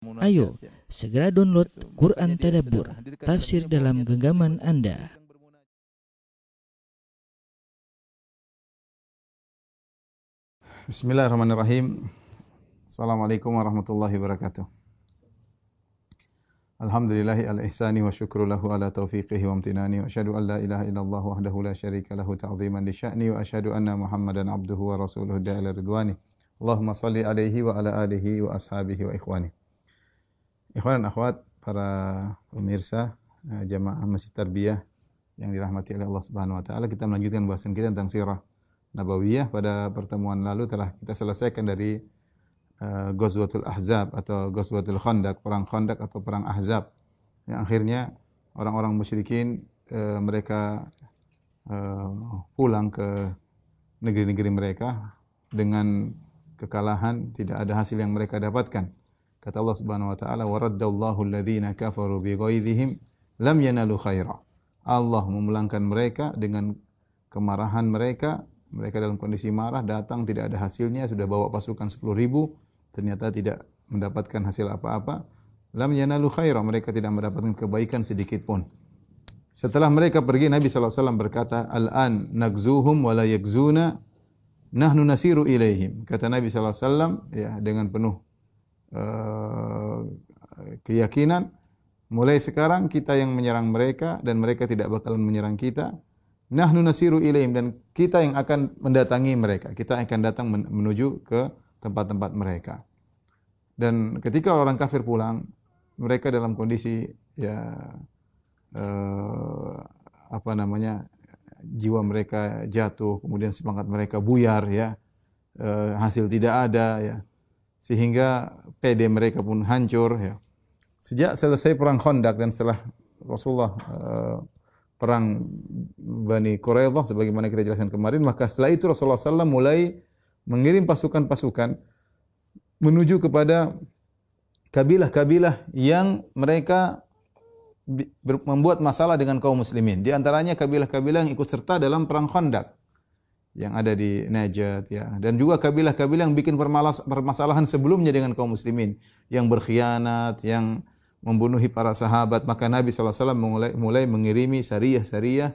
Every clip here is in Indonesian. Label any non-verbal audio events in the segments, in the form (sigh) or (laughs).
Ayo, segera download Quran Tadabbur, tafsir dalam genggaman Anda. Bismillahirrahmanirrahim. Assalamualaikum warahmatullahi wabarakatuh. Alhamdulillahi al-ihsani wa syukru lahu ala taufiqihi wa amtinani wa asyhadu an la ilaha illallah wahdahu la syarika lahu ta'ziman li sya'ni wa asyhadu anna Muhammadan abduhu wa rasuluhu da'ila ridwani. Allahumma salli alaihi wa ala alihi wa ashabihi wa ikhwani. Ikhwan dan akhwat, para pemirsa eh, jamaah Masjid Tarbiyah yang dirahmati oleh Allah Subhanahu wa taala, kita melanjutkan bahasan kita tentang sirah Nabawiyah. Pada pertemuan lalu telah kita selesaikan dari uh, Ghazwatul Ahzab atau Ghazwatul Khandaq, perang Khandaq atau perang Ahzab. Yang akhirnya orang-orang musyrikin uh, mereka uh, pulang ke negeri-negeri mereka dengan kekalahan, tidak ada hasil yang mereka dapatkan. Kata Allah Subhanahu wa taala, "Wa raddallahu alladhina kafaru bi ghaidhihim lam yanalu khaira." Allah memulangkan mereka dengan kemarahan mereka. Mereka dalam kondisi marah, datang tidak ada hasilnya, sudah bawa pasukan 10 ribu, ternyata tidak mendapatkan hasil apa-apa. Lam yanalu khaira, mereka tidak mendapatkan kebaikan sedikit pun. Setelah mereka pergi, Nabi SAW berkata, Al-an nagzuhum wa la yakzuna, nahnu nasiru ilaihim. Kata Nabi SAW, ya, dengan penuh Eh, keyakinan mulai sekarang kita yang menyerang mereka dan mereka tidak bakalan menyerang kita. Nahnu nasiru ilaihim dan kita yang akan mendatangi mereka. Kita akan datang menuju ke tempat-tempat mereka. Dan ketika orang kafir pulang, mereka dalam kondisi ya uh, apa namanya jiwa mereka jatuh, kemudian semangat mereka buyar ya, uh, hasil tidak ada ya sehingga PD mereka pun hancur ya. Sejak selesai perang Khandaq dan setelah Rasulullah uh, perang Bani Quraidah sebagaimana kita jelaskan kemarin, maka setelah itu Rasulullah SAW mulai mengirim pasukan-pasukan menuju kepada kabilah-kabilah yang mereka membuat masalah dengan kaum muslimin. Di antaranya kabilah-kabilah yang ikut serta dalam perang Khandaq yang ada di Najat ya. Dan juga kabilah-kabilah yang bikin permasalahan sebelumnya dengan kaum muslimin. Yang berkhianat yang membunuhi para sahabat. Maka Nabi SAW mulai, mulai mengirimi syariah-syariah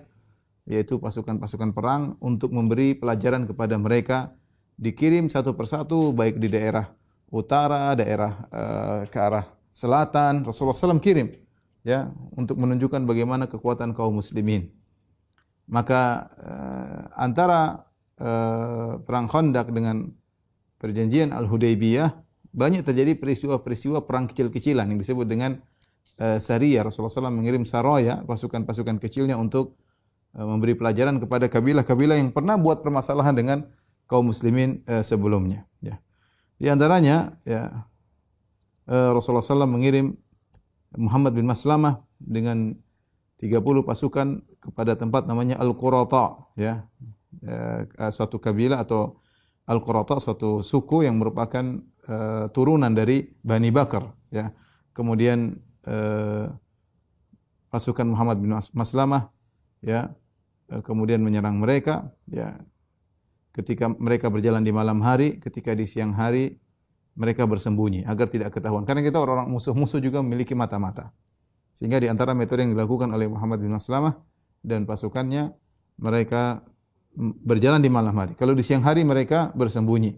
yaitu pasukan-pasukan perang untuk memberi pelajaran kepada mereka. Dikirim satu persatu baik di daerah utara daerah uh, ke arah selatan. Rasulullah SAW kirim ya untuk menunjukkan bagaimana kekuatan kaum muslimin maka uh, antara uh, perang Khandaq dengan perjanjian Al-Hudaybiyah banyak terjadi peristiwa-peristiwa perang kecil-kecilan yang disebut dengan uh, Sariyah. Rasulullah SAW mengirim Saraya, pasukan-pasukan kecilnya untuk uh, memberi pelajaran kepada kabilah-kabilah yang pernah buat permasalahan dengan kaum muslimin uh, sebelumnya. Ya. Di antaranya ya, uh, Rasulullah SAW mengirim Muhammad bin Maslamah dengan 30 pasukan kepada tempat namanya Al-Qurata ya. Eh, suatu kabilah atau Al-Qurata suatu suku yang merupakan uh, turunan dari Bani Bakar ya. Kemudian uh, pasukan Muhammad bin Maslamah ya uh, kemudian menyerang mereka ya. Ketika mereka berjalan di malam hari, ketika di siang hari mereka bersembunyi agar tidak ketahuan. Karena kita orang-orang musuh-musuh juga memiliki mata-mata. Sehingga di antara metode yang dilakukan oleh Muhammad bin Maslamah dan pasukannya, mereka berjalan di malam hari. Kalau di siang hari mereka bersembunyi.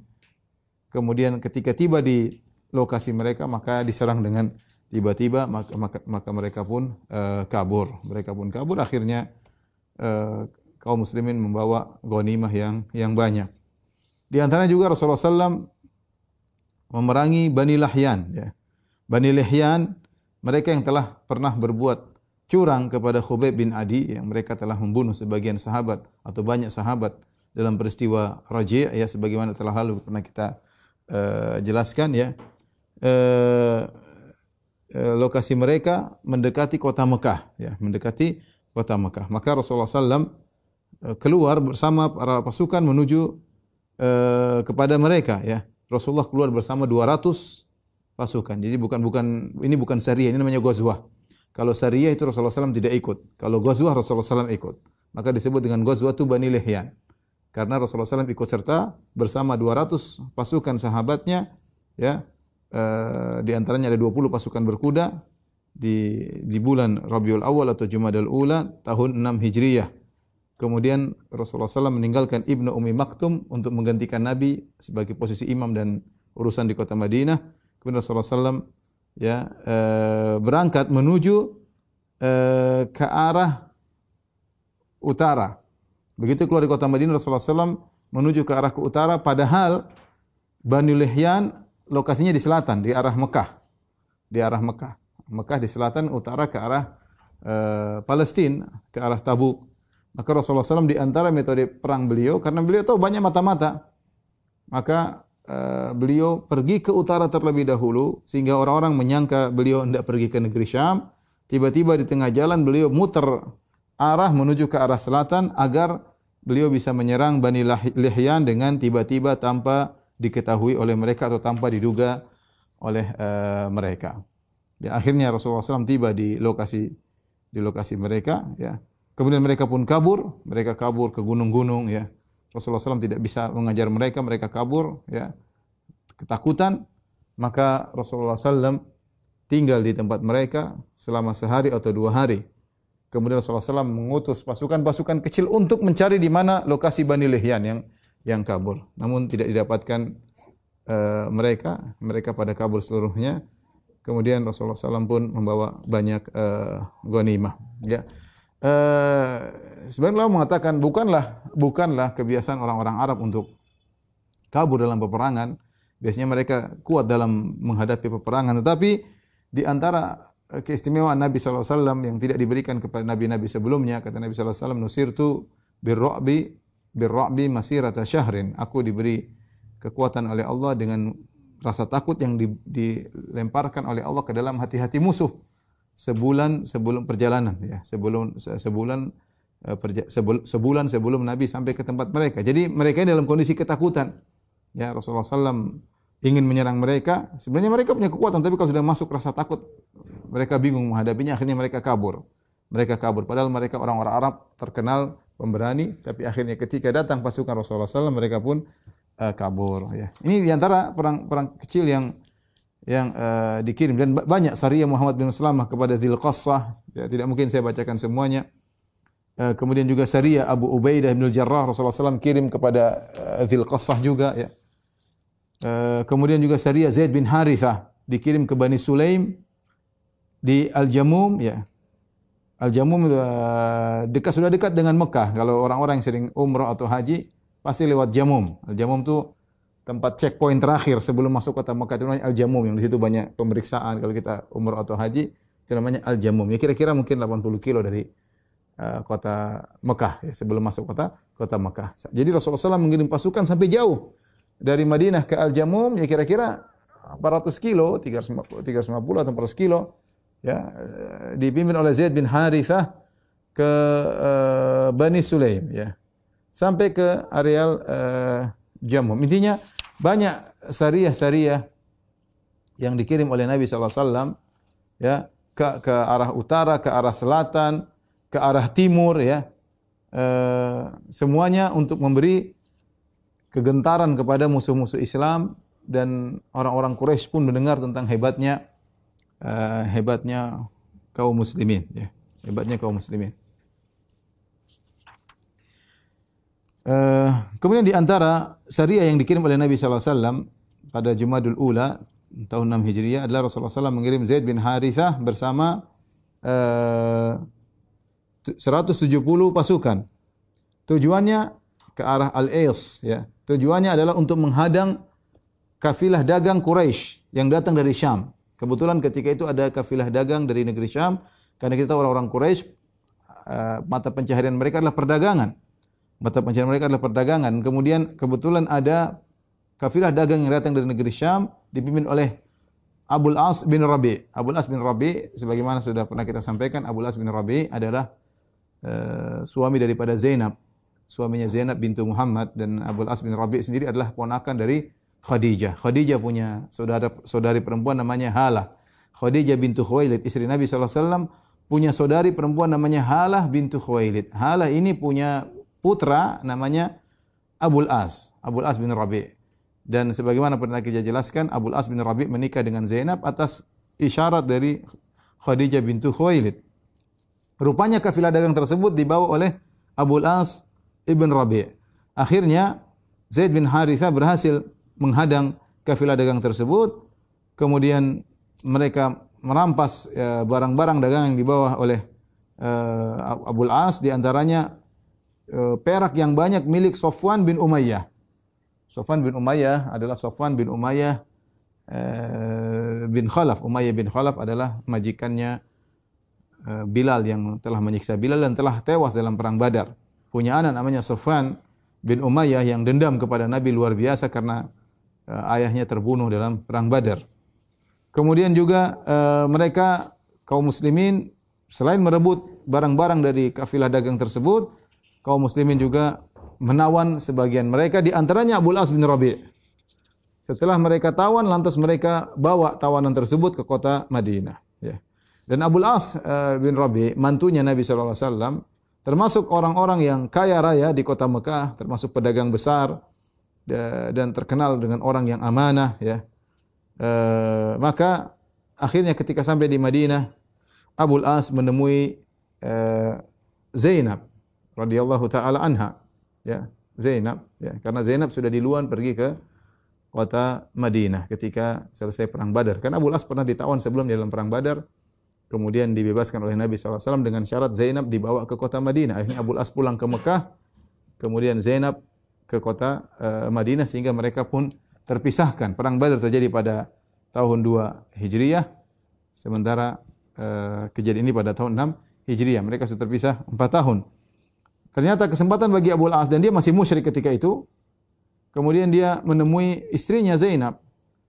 Kemudian ketika tiba di lokasi mereka maka diserang dengan tiba-tiba maka, maka, maka mereka pun uh, kabur. Mereka pun kabur akhirnya uh, kaum muslimin membawa ghanimah yang yang banyak. Di antara juga Rasulullah SAW memerangi Bani Lahyan. Ya. Bani Lahyan mereka yang telah pernah berbuat curang kepada Khubayb bin Adi yang mereka telah membunuh sebagian sahabat atau banyak sahabat dalam peristiwa Raji' ya sebagaimana telah lalu pernah kita uh, jelaskan ya. Uh, lokasi mereka mendekati kota Mekah ya, mendekati kota Mekah. Maka Rasulullah SAW keluar bersama para pasukan menuju uh, kepada mereka ya. Rasulullah keluar bersama 200 pasukan. Jadi bukan bukan ini bukan syariah, ini namanya ghazwah. Kalau syariah itu Rasulullah SAW tidak ikut. Kalau ghazwah Rasulullah SAW ikut. Maka disebut dengan ghazwah tu Bani Lihyan. Karena Rasulullah SAW ikut serta bersama 200 pasukan sahabatnya ya uh, di antaranya ada 20 pasukan berkuda di di bulan Rabiul Awal atau Jumadal Ula tahun 6 Hijriyah. Kemudian Rasulullah SAW meninggalkan Ibnu Umi Maktum untuk menggantikan Nabi sebagai posisi imam dan urusan di kota Madinah. Kemudian Rasulullah SAW ya e, berangkat menuju e, ke arah utara. Begitu keluar dari kota Madinah Rasulullah SAW menuju ke arah ke utara padahal Bani Lihyan lokasinya di selatan di arah Mekah. Di arah Mekah. Mekah di selatan utara ke arah e, Palestina, ke arah Tabuk. Maka Rasulullah SAW di antara metode perang beliau, karena beliau tahu banyak mata-mata, maka uh, beliau pergi ke utara terlebih dahulu, sehingga orang-orang menyangka beliau tidak pergi ke negeri Syam. Tiba-tiba di tengah jalan beliau muter arah menuju ke arah selatan agar beliau bisa menyerang Bani Lihyan dengan tiba-tiba tanpa diketahui oleh mereka atau tanpa diduga oleh uh, mereka. Dan akhirnya Rasulullah SAW tiba di lokasi di lokasi mereka, ya Kemudian mereka pun kabur, mereka kabur ke gunung-gunung ya. Rasulullah SAW tidak bisa mengajar mereka, mereka kabur ya. Ketakutan, maka Rasulullah SAW tinggal di tempat mereka selama sehari atau dua hari. Kemudian Rasulullah SAW mengutus pasukan-pasukan kecil untuk mencari di mana lokasi Bani Lihyan yang yang kabur. Namun tidak didapatkan uh, mereka, mereka pada kabur seluruhnya. Kemudian Rasulullah SAW pun membawa banyak uh, ghanimah. Ya. Uh, sebenarnya Allah mengatakan bukanlah bukanlah kebiasaan orang-orang Arab untuk kabur dalam peperangan. Biasanya mereka kuat dalam menghadapi peperangan, tetapi di antara keistimewaan Nabi SAW yang tidak diberikan kepada nabi-nabi sebelumnya, kata Nabi SAW, nusirtu birra'bi birra'bi masirata syahrin. Aku diberi kekuatan oleh Allah dengan rasa takut yang dilemparkan oleh Allah ke dalam hati-hati musuh sebulan sebelum perjalanan ya sebelum sebulan eh, sebulan sebelum Nabi sampai ke tempat mereka. Jadi mereka dalam kondisi ketakutan. Ya Rasulullah SAW ingin menyerang mereka. Sebenarnya mereka punya kekuatan, tapi kalau sudah masuk rasa takut, mereka bingung menghadapinya. Akhirnya mereka kabur. Mereka kabur. Padahal mereka orang-orang Arab terkenal pemberani, tapi akhirnya ketika datang pasukan Rasulullah SAW, mereka pun uh, kabur. Ya. Ini di antara perang-perang kecil yang yang uh, dikirim. Dan banyak Sariyah Muhammad bin Salamah kepada Zil Qassah ya, tidak mungkin saya bacakan semuanya. Uh, kemudian juga Sariyah Abu Ubaidah bin Jarrah Rasulullah SAW kirim kepada uh, Zil Qassah juga ya. Uh, kemudian juga Sariyah Zaid bin Harithah dikirim ke Bani Sulaim di Al-Jamum ya. Al-Jamum uh, dekat sudah dekat dengan Mekah. Kalau orang-orang yang sering umrah atau haji pasti lewat Jamum. Al-Jamum itu tempat checkpoint terakhir sebelum masuk kota Mekah itu namanya Al-Jamum yang di situ banyak pemeriksaan kalau kita umur atau haji itu namanya Al-Jamum. Ya kira-kira mungkin 80 kilo dari uh, kota Mekah ya, sebelum masuk kota kota Mekah. Jadi Rasulullah SAW mengirim pasukan sampai jauh dari Madinah ke Al-Jamum ya kira-kira 400 kilo, 350, 350 atau 400 kilo ya eh, dipimpin oleh Zaid bin Harithah ke uh, Bani Sulaim ya. Sampai ke areal uh, Jamum. Intinya banyak syariah-syariah yang dikirim oleh Nabi SAW ya ke ke arah utara, ke arah selatan, ke arah timur ya. E, semuanya untuk memberi kegentaran kepada musuh-musuh Islam dan orang-orang Quraisy pun mendengar tentang hebatnya e, hebatnya kaum muslimin ya. Hebatnya kaum muslimin. Uh, kemudian di antara syariah yang dikirim oleh Nabi sallallahu alaihi wasallam pada Jumadul Ula tahun 6 Hijriah adalah Rasulullah SAW mengirim Zaid bin Harithah bersama uh, eh, 170 pasukan. Tujuannya ke arah Al-Ais ya. Tujuannya adalah untuk menghadang kafilah dagang Quraisy yang datang dari Syam. Kebetulan ketika itu ada kafilah dagang dari negeri Syam karena kita orang-orang Quraisy uh, mata pencaharian mereka adalah perdagangan. Mata pencarian mereka adalah perdagangan. Kemudian kebetulan ada kafilah dagang yang datang dari negeri Syam dipimpin oleh Abul As bin Rabi. Abul As bin Rabi sebagaimana sudah pernah kita sampaikan Abul As bin Rabi adalah uh, suami daripada Zainab. Suaminya Zainab bintu Muhammad dan Abul As bin Rabi sendiri adalah ponakan dari Khadijah. Khadijah punya saudara saudari perempuan namanya Halah. Khadijah bintu Khuwailid istri Nabi SAW punya saudari perempuan namanya Halah bintu Khuwailid. Halah ini punya putra namanya Abul As, Abul As bin Rabi. Dan sebagaimana pernah kita jelaskan, Abu As bin Rabi menikah dengan Zainab atas isyarat dari Khadijah bintu Khuwailid. Rupanya kafilah dagang tersebut dibawa oleh Abu As ibn Rabi. Akhirnya Zaid bin Haritha berhasil menghadang kafilah dagang tersebut. Kemudian mereka merampas ya, barang-barang dagang yang dibawa oleh uh, Abu As di antaranya perak yang banyak milik Sofwan bin Umayyah. Sofwan bin Umayyah adalah Sofwan bin Umayyah uh, bin Khalaf. Umayyah bin Khalaf adalah majikannya uh, Bilal yang telah menyiksa Bilal dan telah tewas dalam perang Badar. Punya anak namanya Sofwan bin Umayyah yang dendam kepada Nabi luar biasa karena ayahnya terbunuh dalam perang Badar. Kemudian juga mereka kaum muslimin selain merebut barang-barang dari kafilah dagang tersebut, kaum muslimin juga menawan sebagian mereka di antaranya Abu As bin Rabi. Setelah mereka tawan lantas mereka bawa tawanan tersebut ke kota Madinah, ya. Dan Abu As uh, bin Rabi, mantunya Nabi sallallahu alaihi wasallam, termasuk orang-orang yang kaya raya di kota Mekah, termasuk pedagang besar dan terkenal dengan orang yang amanah, ya. Uh, maka akhirnya ketika sampai di Madinah, Abu As menemui uh, Zainab radhiyallahu taala anha ya Zainab ya karena Zainab sudah diluan pergi ke kota Madinah ketika selesai perang Badar. Karena Abu As pernah ditawan sebelum dalam perang Badar, kemudian dibebaskan oleh Nabi SAW dengan syarat Zainab dibawa ke kota Madinah. Akhirnya Abu As pulang ke Mekah, kemudian Zainab ke kota uh, Madinah sehingga mereka pun terpisahkan. Perang Badar terjadi pada tahun 2 Hijriyah, sementara uh, kejadian ini pada tahun 6 Hijriyah. Mereka sudah terpisah 4 tahun. Ternyata kesempatan bagi Abu Al-As dan dia masih musyrik ketika itu. Kemudian dia menemui istrinya Zainab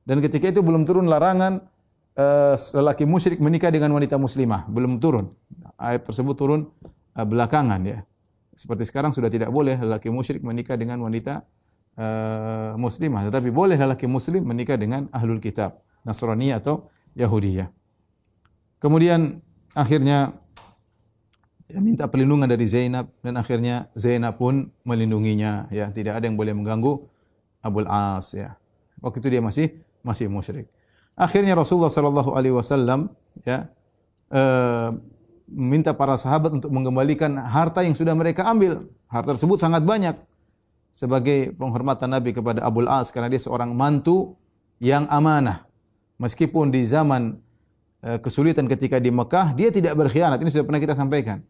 dan ketika itu belum turun larangan uh, lelaki musyrik menikah dengan wanita muslimah, belum turun. Ayat tersebut turun uh, belakangan ya. Seperti sekarang sudah tidak boleh lelaki musyrik menikah dengan wanita uh, muslimah, tetapi boleh lelaki muslim menikah dengan ahlul kitab, Nasrani atau Yahudi ya. Kemudian akhirnya ya, minta perlindungan dari Zainab dan akhirnya Zainab pun melindunginya ya. Tidak ada yang boleh mengganggu Abul As ya. Waktu itu dia masih masih musyrik. Akhirnya Rasulullah sallallahu alaihi wasallam ya uh, minta para sahabat untuk mengembalikan harta yang sudah mereka ambil. Harta tersebut sangat banyak. Sebagai penghormatan Nabi kepada Abul As karena dia seorang mantu yang amanah. Meskipun di zaman eh, kesulitan ketika di Mekah dia tidak berkhianat. Ini sudah pernah kita sampaikan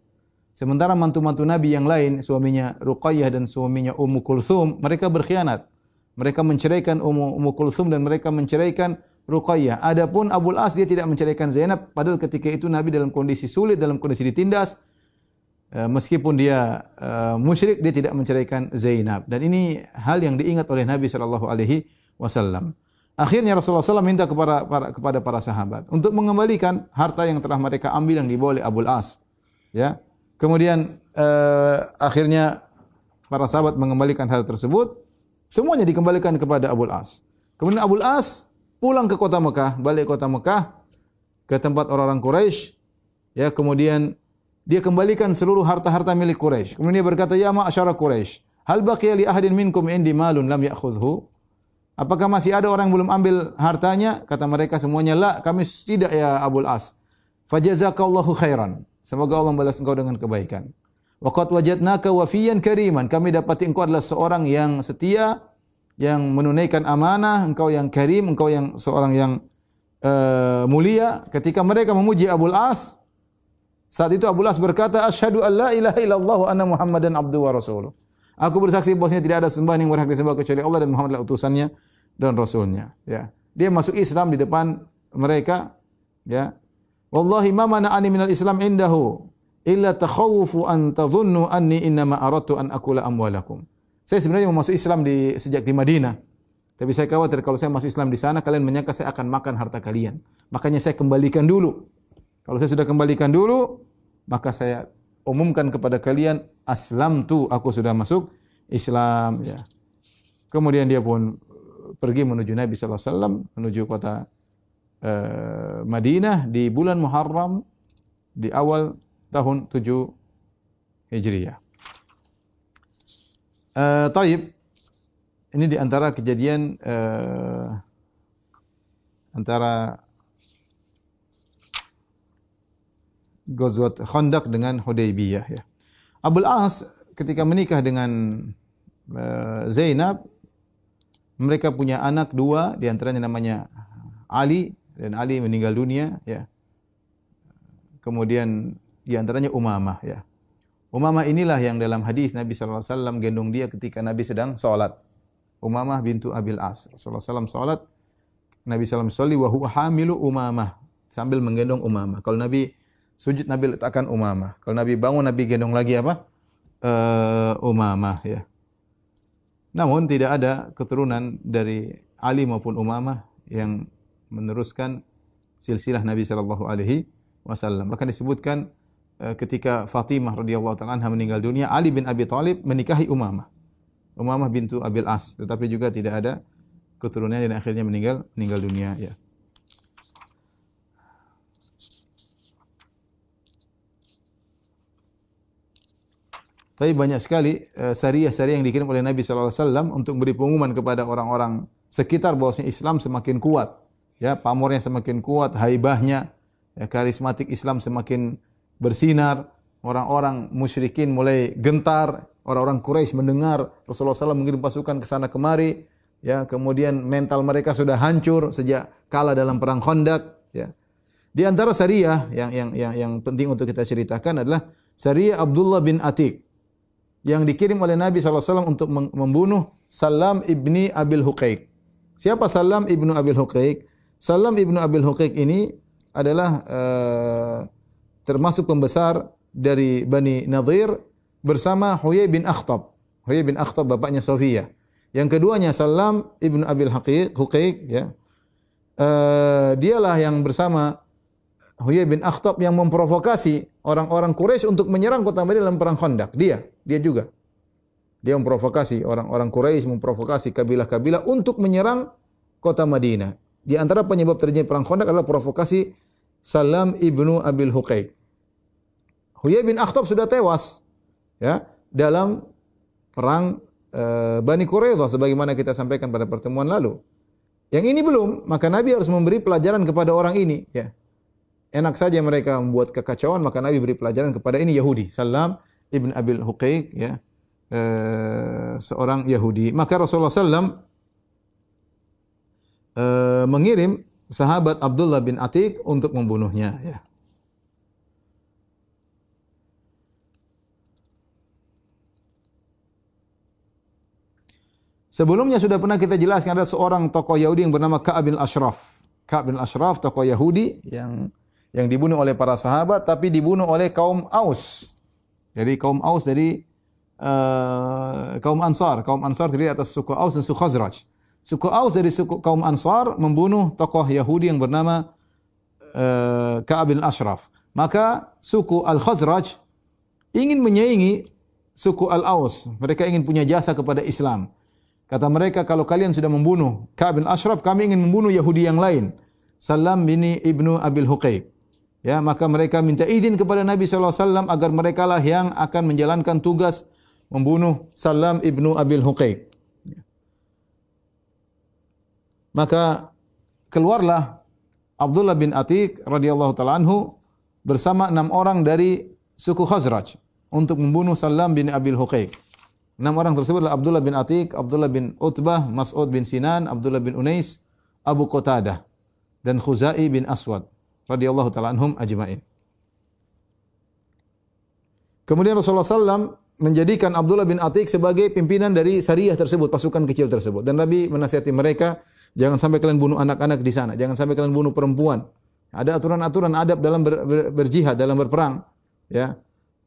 Sementara mantu-mantu Nabi yang lain, suaminya Ruqayyah dan suaminya Ummu Kulthum, mereka berkhianat. Mereka menceraikan Ummu, Ummu Kulthum dan mereka menceraikan Ruqayyah. Adapun Abu As dia tidak menceraikan Zainab, padahal ketika itu Nabi dalam kondisi sulit, dalam kondisi ditindas. Eh, meskipun dia uh, musyrik, dia tidak menceraikan Zainab. Dan ini hal yang diingat oleh Nabi Wasallam. Akhirnya Rasulullah SAW minta kepada para, kepada para sahabat untuk mengembalikan harta yang telah mereka ambil yang dibawa oleh Abu As. Ya, Kemudian uh, akhirnya para sahabat mengembalikan hal tersebut. Semuanya dikembalikan kepada Abu As. Kemudian Abu As pulang ke kota Mekah, balik ke kota Mekah ke tempat orang-orang Quraisy. Ya, kemudian dia kembalikan seluruh harta-harta milik Quraisy. Kemudian dia berkata, "Ya ma'asyara Quraisy, hal baqiya li ahadin minkum indi malun lam ya'khudhu?" Apakah masih ada orang yang belum ambil hartanya? Kata mereka semuanya, "La, kami tidak ya Abu As." Fajazakallahu khairan. Semoga Allah membalas engkau dengan kebaikan. Waqad wajadnaka wafiyan kariman. Kami dapati engkau adalah seorang yang setia, yang menunaikan amanah, engkau yang karim, engkau yang seorang yang uh, mulia. Ketika mereka memuji Abu As, saat itu Abu As berkata, "Asyhadu an la ilaha illallah wa anna Muhammadan abduhu wa rasuluh." Aku bersaksi bahwasanya tidak ada sembahan yang berhak disembah kecuali Allah dan Muhammad adalah utusannya dan rasulnya. Ya. Dia masuk Islam di depan mereka, ya. Wallahi ma mana'ani minal Islam indahu illa takhawufu an tadhunnu anni innama aradtu an akula amwalakum. Saya sebenarnya mau masuk Islam di sejak di Madinah. Tapi saya khawatir kalau saya masuk Islam di sana kalian menyangka saya akan makan harta kalian. Makanya saya kembalikan dulu. Kalau saya sudah kembalikan dulu, maka saya umumkan kepada kalian aslam tu aku sudah masuk Islam ya. Kemudian dia pun pergi menuju Nabi sallallahu alaihi wasallam menuju kota uh, Madinah di bulan Muharram di awal tahun 7 Hijriah. Uh, taib. ini di antara kejadian uh, antara Ghazwat Khandaq dengan Hudaybiyah ya. Abul As ketika menikah dengan uh, Zainab mereka punya anak dua di antaranya namanya Ali dan Ali meninggal dunia ya. Kemudian di antaranya Umamah ya. Umamah inilah yang dalam hadis Nabi sallallahu alaihi wasallam gendong dia ketika Nabi sedang salat. Umamah bintu Abil As. Rasulullah SAW salat Nabi SAW sholli wa huwa hamilu Umamah sambil menggendong Umamah. Kalau Nabi sujud Nabi letakkan Umamah. Kalau Nabi bangun Nabi gendong lagi apa? Uh, Umamah ya. Namun tidak ada keturunan dari Ali maupun Umamah yang meneruskan silsilah Nabi sallallahu alaihi wasallam. Bahkan disebutkan uh, ketika Fatimah radhiyallahu taala anha meninggal dunia, Ali bin Abi Thalib menikahi Umamah. Umamah bintu Abil As, tetapi juga tidak ada keturunannya dan akhirnya meninggal meninggal dunia ya. Tapi banyak sekali uh, syariah-syariah yang dikirim oleh Nabi wasallam untuk beri pengumuman kepada orang-orang sekitar bahwasanya Islam semakin kuat. Ya, pamornya semakin kuat, haibahnya, ya, karismatik Islam semakin bersinar, orang-orang musyrikin mulai gentar, orang-orang Quraisy mendengar Rasulullah SAW mengirim pasukan ke sana kemari, ya kemudian mental mereka sudah hancur sejak kalah dalam perang Khandaq ya di antara syariah yang yang yang yang penting untuk kita ceritakan adalah syariah Abdullah bin Atik yang dikirim oleh Nabi SAW untuk membunuh Salam ibni Abil Huqaiq. Siapa Salam ibnu Abil Huqaiq? Salam ibnu Abil Huqaiq ini adalah uh, termasuk pembesar dari Bani Nadir bersama Huyai bin Akhtab. Huyai bin Akhtab bapaknya Sofiyah. Yang keduanya Salam ibnu Abil Haqiq, Huqaiq, ya. Uh, dialah yang bersama Huyai bin Akhtab yang memprovokasi orang-orang Quraisy untuk menyerang kota Madinah dalam perang Khandaq. Dia, dia juga. Dia memprovokasi orang-orang Quraisy, memprovokasi kabilah-kabilah untuk menyerang kota Madinah. Di antara penyebab terjadi perang Khandaq adalah provokasi Salam ibnu Abil Huqaiq. Huyai bin Akhtab sudah tewas ya dalam perang Eh, Bani Quraidah sebagaimana kita sampaikan pada pertemuan lalu. Yang ini belum, maka Nabi harus memberi pelajaran kepada orang ini, ya. Enak saja mereka membuat kekacauan, maka Nabi beri pelajaran kepada ini Yahudi. Salam Ibn Abil Huqaiq, ya. E, seorang Yahudi. Maka Rasulullah SAW e, mengirim sahabat Abdullah bin Atik untuk membunuhnya, ya. Sebelumnya sudah pernah kita jelaskan ada seorang tokoh Yahudi yang bernama Ka'ab bin Ashraf. Ka'ab bin Ashraf tokoh Yahudi yang yang dibunuh oleh para sahabat tapi dibunuh oleh kaum Aus. Jadi kaum Aus dari uh, kaum Ansar. Kaum Ansar terdiri atas suku Aus dan suku Khazraj. Suku Aus dari suku kaum Ansar membunuh tokoh Yahudi yang bernama uh, Ka'ab bin Ashraf. Maka suku Al-Khazraj ingin menyaingi suku Al-Aus. Mereka ingin punya jasa kepada Islam. Kata mereka, kalau kalian sudah membunuh Ka'ab bin Ashraf, kami ingin membunuh Yahudi yang lain. Salam bin Ibnu Abil Huqaiq. Ya, maka mereka minta izin kepada Nabi SAW agar mereka lah yang akan menjalankan tugas membunuh Salam Ibnu Abil Huqaiq. Maka keluarlah Abdullah bin Atik radhiyallahu taala anhu bersama enam orang dari suku Khazraj untuk membunuh Salam bin Abil Huqaiq. Enam orang tersebut adalah Abdullah bin Atik, Abdullah bin Utbah, Mas'ud bin Sinan, Abdullah bin Unais, Abu Qatadah dan Khuzai bin Aswad radhiyallahu taala anhum ajma'in. Kemudian Rasulullah SAW menjadikan Abdullah bin Atik sebagai pimpinan dari syariah tersebut, pasukan kecil tersebut. Dan Nabi menasihati mereka, jangan sampai kalian bunuh anak-anak di sana, jangan sampai kalian bunuh perempuan. Ada aturan-aturan adab dalam ber, ber, berjihad, dalam berperang. Ya,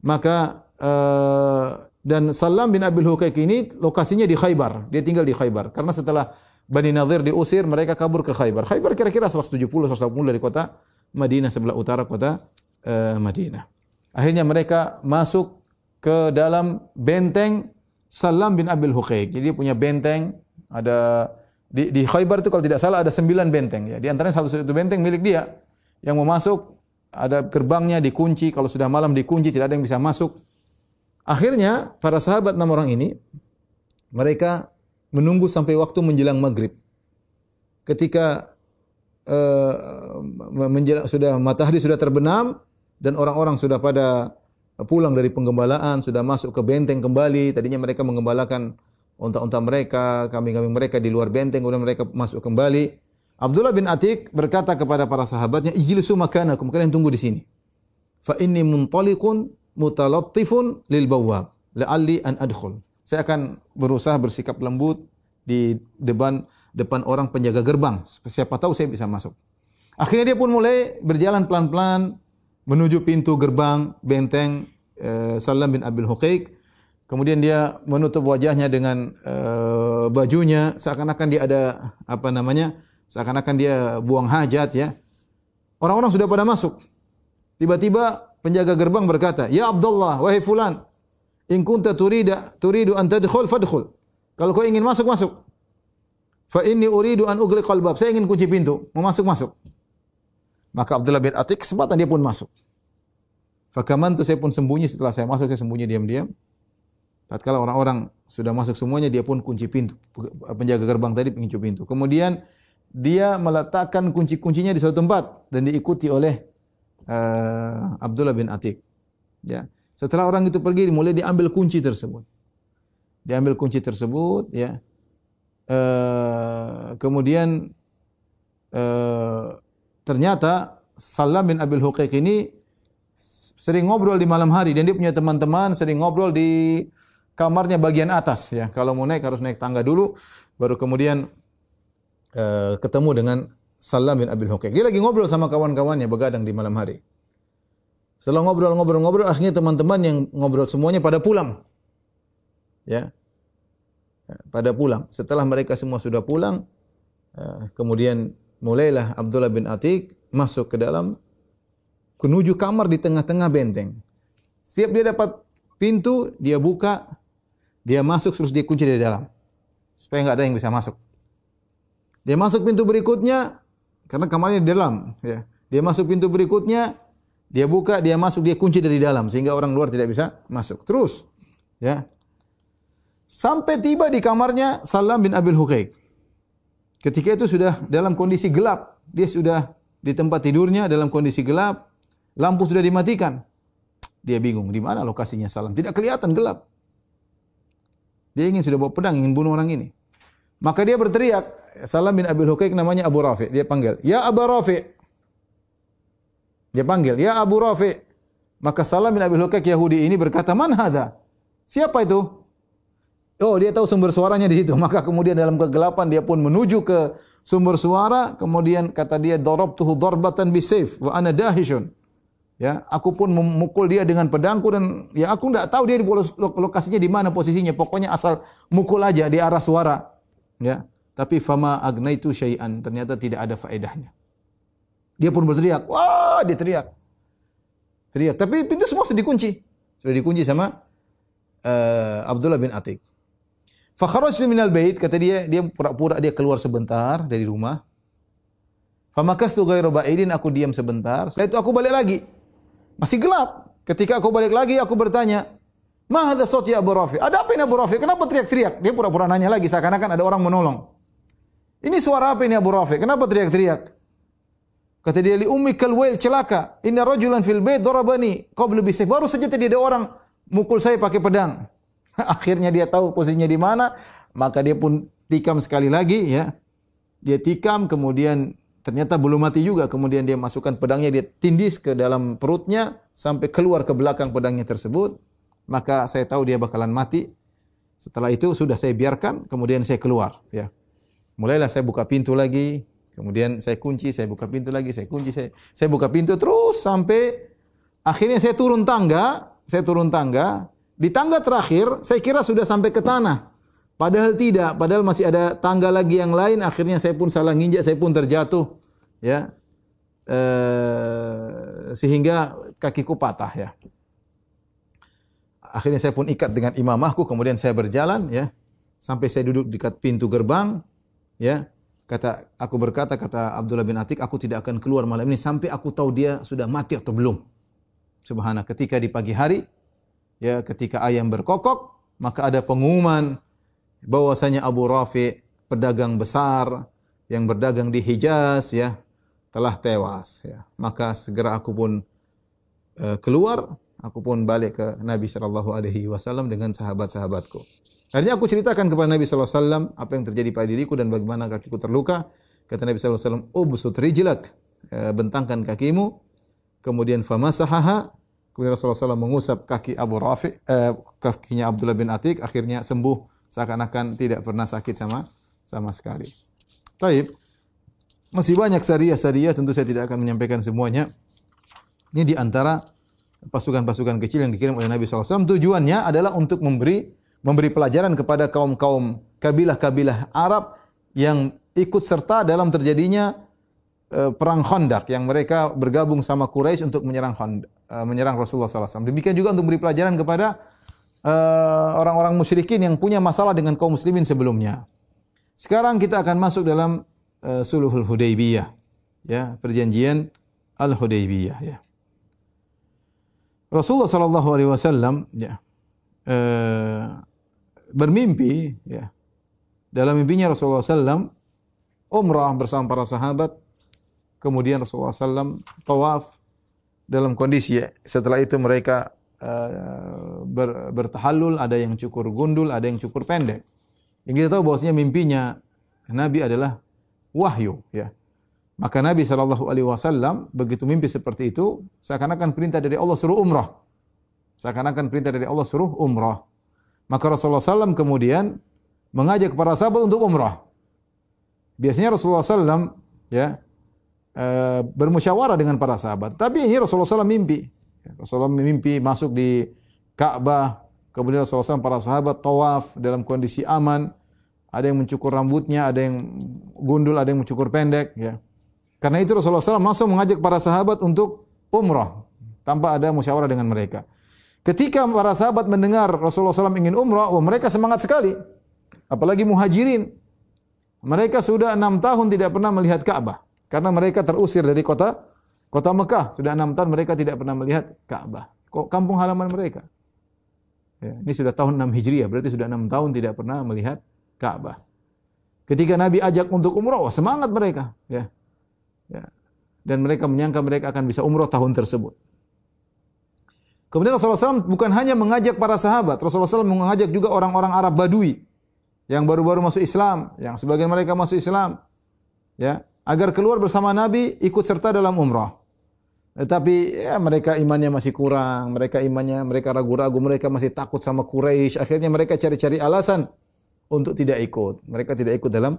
maka uh, dan Salam bin Abil Huqaiq ini lokasinya di Khaybar. Dia tinggal di Khaybar. Karena setelah Bani Nadir diusir, mereka kabur ke Khaybar. Khaybar kira-kira 170 180 dari kota Madinah sebelah utara kota uh, Madinah. Akhirnya mereka masuk ke dalam benteng Salam bin Abil Huqaiq. Jadi dia punya benteng ada di, di Khaybar itu kalau tidak salah ada sembilan benteng ya. Di antaranya satu satu benteng milik dia. Yang mau masuk ada gerbangnya dikunci, kalau sudah malam dikunci tidak ada yang bisa masuk. Akhirnya para sahabat enam orang ini mereka menunggu sampai waktu menjelang maghrib. Ketika uh, menjelang, sudah matahari sudah terbenam dan orang-orang sudah pada pulang dari penggembalaan, sudah masuk ke benteng kembali. Tadinya mereka menggembalakan unta-unta mereka, kambing-kambing mereka di luar benteng, kemudian mereka masuk kembali. Abdullah bin Atik berkata kepada para sahabatnya, "Ijlisu makanakum, kalian tunggu di sini. Fa inni muntaliqun mutalattifun lil bawwab, la'alli an adkhul." Saya akan berusaha bersikap lembut di depan depan orang penjaga gerbang. Siapa tahu saya bisa masuk. Akhirnya dia pun mulai berjalan pelan-pelan menuju pintu gerbang benteng eh, Salam bin Abil Huqaiq. Kemudian dia menutup wajahnya dengan eh, bajunya seakan-akan dia ada apa namanya? Seakan-akan dia buang hajat ya. Orang-orang sudah pada masuk. Tiba-tiba penjaga gerbang berkata, "Ya Abdullah, wahai fulan, in kunta turida turidu an tadkhul fadkhul." Kalau kau ingin masuk, masuk. Fa inni uridu an ughliqal bab. Saya ingin kunci pintu, mau masuk, masuk. Maka Abdullah bin Atik kesempatan dia pun masuk. Fakaman tu saya pun sembunyi setelah saya masuk, saya sembunyi diam-diam. Tatkala orang-orang sudah masuk semuanya, dia pun kunci pintu. Penjaga gerbang tadi kunci pintu. Kemudian dia meletakkan kunci-kuncinya di suatu tempat dan diikuti oleh uh, Abdullah bin Atik. Ya. Setelah orang itu pergi, mulai diambil kunci tersebut. Diambil kunci tersebut, ya. Uh, kemudian uh, ternyata Salam bin Abil Huqaiq ini sering ngobrol di malam hari dan dia punya teman-teman sering ngobrol di kamarnya bagian atas ya. Kalau mau naik harus naik tangga dulu baru kemudian Eh, ketemu dengan Salam bin Abil Huqaiq. Dia lagi ngobrol sama kawan-kawannya begadang di malam hari. Setelah ngobrol-ngobrol-ngobrol, akhirnya teman-teman yang ngobrol semuanya pada pulang. Ya. Pada pulang. Setelah mereka semua sudah pulang, eh, kemudian mulailah Abdullah bin Atik masuk ke dalam menuju kamar di tengah-tengah benteng. Siap dia dapat pintu, dia buka, dia masuk terus dia kunci dari dalam. Supaya nggak ada yang bisa masuk. Dia masuk pintu berikutnya karena kamarnya di dalam, ya. Dia masuk pintu berikutnya, dia buka, dia masuk, dia kunci dari dalam sehingga orang luar tidak bisa masuk. Terus, ya. Sampai tiba di kamarnya Salam bin Abil Huqaiq. Ketika itu sudah dalam kondisi gelap. Dia sudah di tempat tidurnya dalam kondisi gelap. Lampu sudah dimatikan. Dia bingung di mana lokasinya Salam. Tidak kelihatan gelap. Dia ingin sudah bawa pedang ingin bunuh orang ini. Maka dia berteriak, Salam bin Abil Huqaiq namanya Abu Rafi. Dia panggil, "Ya Abu Rafi." Dia panggil, "Ya Abu Rafi." Maka Salam bin Abil Huqaiq Yahudi ini berkata, "Man hadha?" Siapa itu? Oh, dia tahu sumber suaranya di situ. (laughs) Maka kemudian dalam kegelapan dia pun menuju ke sumber suara, kemudian kata dia, "Darabtuhu darbatan bisayf wa ana dahishun." Ya, aku pun memukul dia dengan pedangku dan ya aku tidak tahu dia di lokasinya di mana posisinya. Pokoknya asal mukul aja di arah suara. Ya. Tapi fama agnaitu syai'an, ternyata tidak ada faedahnya. Dia pun berteriak, wah dia teriak. Teriak, tapi pintu semua sudah dikunci. Sudah dikunci sama uh, Abdullah bin Atik. Fakharajtu minal bait, kata dia, dia pura-pura dia keluar sebentar dari rumah. Famakastu ghairu ba'idin, aku diam sebentar. Setelah itu aku balik lagi. Masih gelap. Ketika aku balik lagi, aku bertanya, Ma hadza ya Abu Rafi? Ada apa ini Abu Rafi? Kenapa teriak-teriak? Dia pura-pura nanya lagi seakan-akan ada orang menolong. Ini suara apa ini Abu Rafi? Kenapa teriak-teriak? Kata dia li ummi kalwail celaka. Inna rajulan fil bait darabani qabla bisayf. Baru saja tadi ada orang mukul saya pakai pedang. (laughs) Akhirnya dia tahu posisinya di mana, maka dia pun tikam sekali lagi ya. Dia tikam kemudian ternyata belum mati juga. Kemudian dia masukkan pedangnya dia tindis ke dalam perutnya sampai keluar ke belakang pedangnya tersebut maka saya tahu dia bakalan mati. Setelah itu sudah saya biarkan, kemudian saya keluar. Ya, mulailah saya buka pintu lagi, kemudian saya kunci, saya buka pintu lagi, saya kunci, saya, saya buka pintu terus sampai akhirnya saya turun tangga, saya turun tangga. Di tangga terakhir, saya kira sudah sampai ke tanah. Padahal tidak, padahal masih ada tangga lagi yang lain. Akhirnya saya pun salah nginjak, saya pun terjatuh. Ya, eh, sehingga kakiku patah ya akhirnya saya pun ikat dengan imamahku, kemudian saya berjalan ya sampai saya duduk dekat pintu gerbang ya. Kata aku berkata kata Abdullah bin Atik, aku tidak akan keluar malam ini sampai aku tahu dia sudah mati atau belum. Subhanallah, ketika di pagi hari ya ketika ayam berkokok, maka ada pengumuman bahwasanya Abu Rafi pedagang besar yang berdagang di Hijaz ya telah tewas ya. Maka segera aku pun uh, keluar, aku pun balik ke Nabi sallallahu alaihi wasallam dengan sahabat-sahabatku. Akhirnya aku ceritakan kepada Nabi sallallahu alaihi wasallam apa yang terjadi pada diriku dan bagaimana kakiku terluka. Kata Nabi sallallahu alaihi wasallam, "Ubsut rijlak." Eh, bentangkan kakimu. Kemudian famasahaha. Kemudian Rasulullah SAW mengusap kaki Abu Rafi, eh, kakinya Abdullah bin Atik, akhirnya sembuh seakan-akan tidak pernah sakit sama sama sekali. Taib. Masih banyak syariah-syariah, tentu saya tidak akan menyampaikan semuanya. Ini di antara pasukan-pasukan kecil yang dikirim oleh Nabi SAW. Tujuannya adalah untuk memberi memberi pelajaran kepada kaum-kaum kabilah-kabilah Arab yang ikut serta dalam terjadinya uh, perang Khandaq yang mereka bergabung sama Quraisy untuk menyerang Khandaq, uh, menyerang Rasulullah SAW. Demikian juga untuk beri pelajaran kepada eh, orang-orang uh, musyrikin yang punya masalah dengan kaum muslimin sebelumnya. Sekarang kita akan masuk dalam uh, Suluhul Hudaybiyah, ya, perjanjian Al-Hudaybiyah, ya. Rasulullah sallallahu alaihi wasallam ya uh, bermimpi ya. Dalam mimpinya Rasulullah SAW umrah bersama para sahabat Kemudian Rasulullah SAW tawaf dalam kondisi setelah itu mereka ber, bertahallul, ada yang cukur gundul, ada yang cukur pendek. Yang kita tahu bahwasanya mimpinya Nabi adalah wahyu, ya. Maka Nabi Shallallahu Alaihi Wasallam begitu mimpi seperti itu, seakan-akan perintah dari Allah suruh umrah. Seakan-akan perintah dari Allah suruh umrah. Maka Rasulullah SAW kemudian mengajak para sahabat untuk umrah. Biasanya Rasulullah SAW ya Eh, bermusyawarah dengan para sahabat. Tapi ini Rasulullah SAW mimpi. Rasulullah mimpi masuk di Ka'bah, kemudian Rasulullah SAW para sahabat tawaf dalam kondisi aman. Ada yang mencukur rambutnya, ada yang gundul, ada yang mencukur pendek. Ya. Karena itu Rasulullah SAW masuk mengajak para sahabat untuk umrah tanpa ada musyawarah dengan mereka. Ketika para sahabat mendengar Rasulullah SAW ingin umrah, oh, mereka semangat sekali. Apalagi muhajirin. Mereka sudah enam tahun tidak pernah melihat Ka'bah. Karena mereka terusir dari kota kota Mekah. Sudah enam tahun mereka tidak pernah melihat Ka'bah. Kok kampung halaman mereka? Ya, ini sudah tahun 6 Hijriah, berarti sudah enam tahun tidak pernah melihat Ka'bah. Ketika Nabi ajak untuk umroh, semangat mereka. Ya. ya. Dan mereka menyangka mereka akan bisa umroh tahun tersebut. Kemudian Rasulullah SAW bukan hanya mengajak para sahabat, Rasulullah SAW mengajak juga orang-orang Arab Badui yang baru-baru masuk Islam, yang sebagian mereka masuk Islam. Ya, agar keluar bersama Nabi ikut serta dalam umrah. Tetapi ya, mereka imannya masih kurang, mereka imannya mereka ragu-ragu, mereka masih takut sama Quraisy. Akhirnya mereka cari-cari alasan untuk tidak ikut. Mereka tidak ikut dalam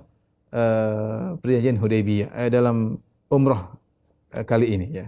uh, perjanjian Hudaybiyah, eh, dalam umrah uh, kali ini ya.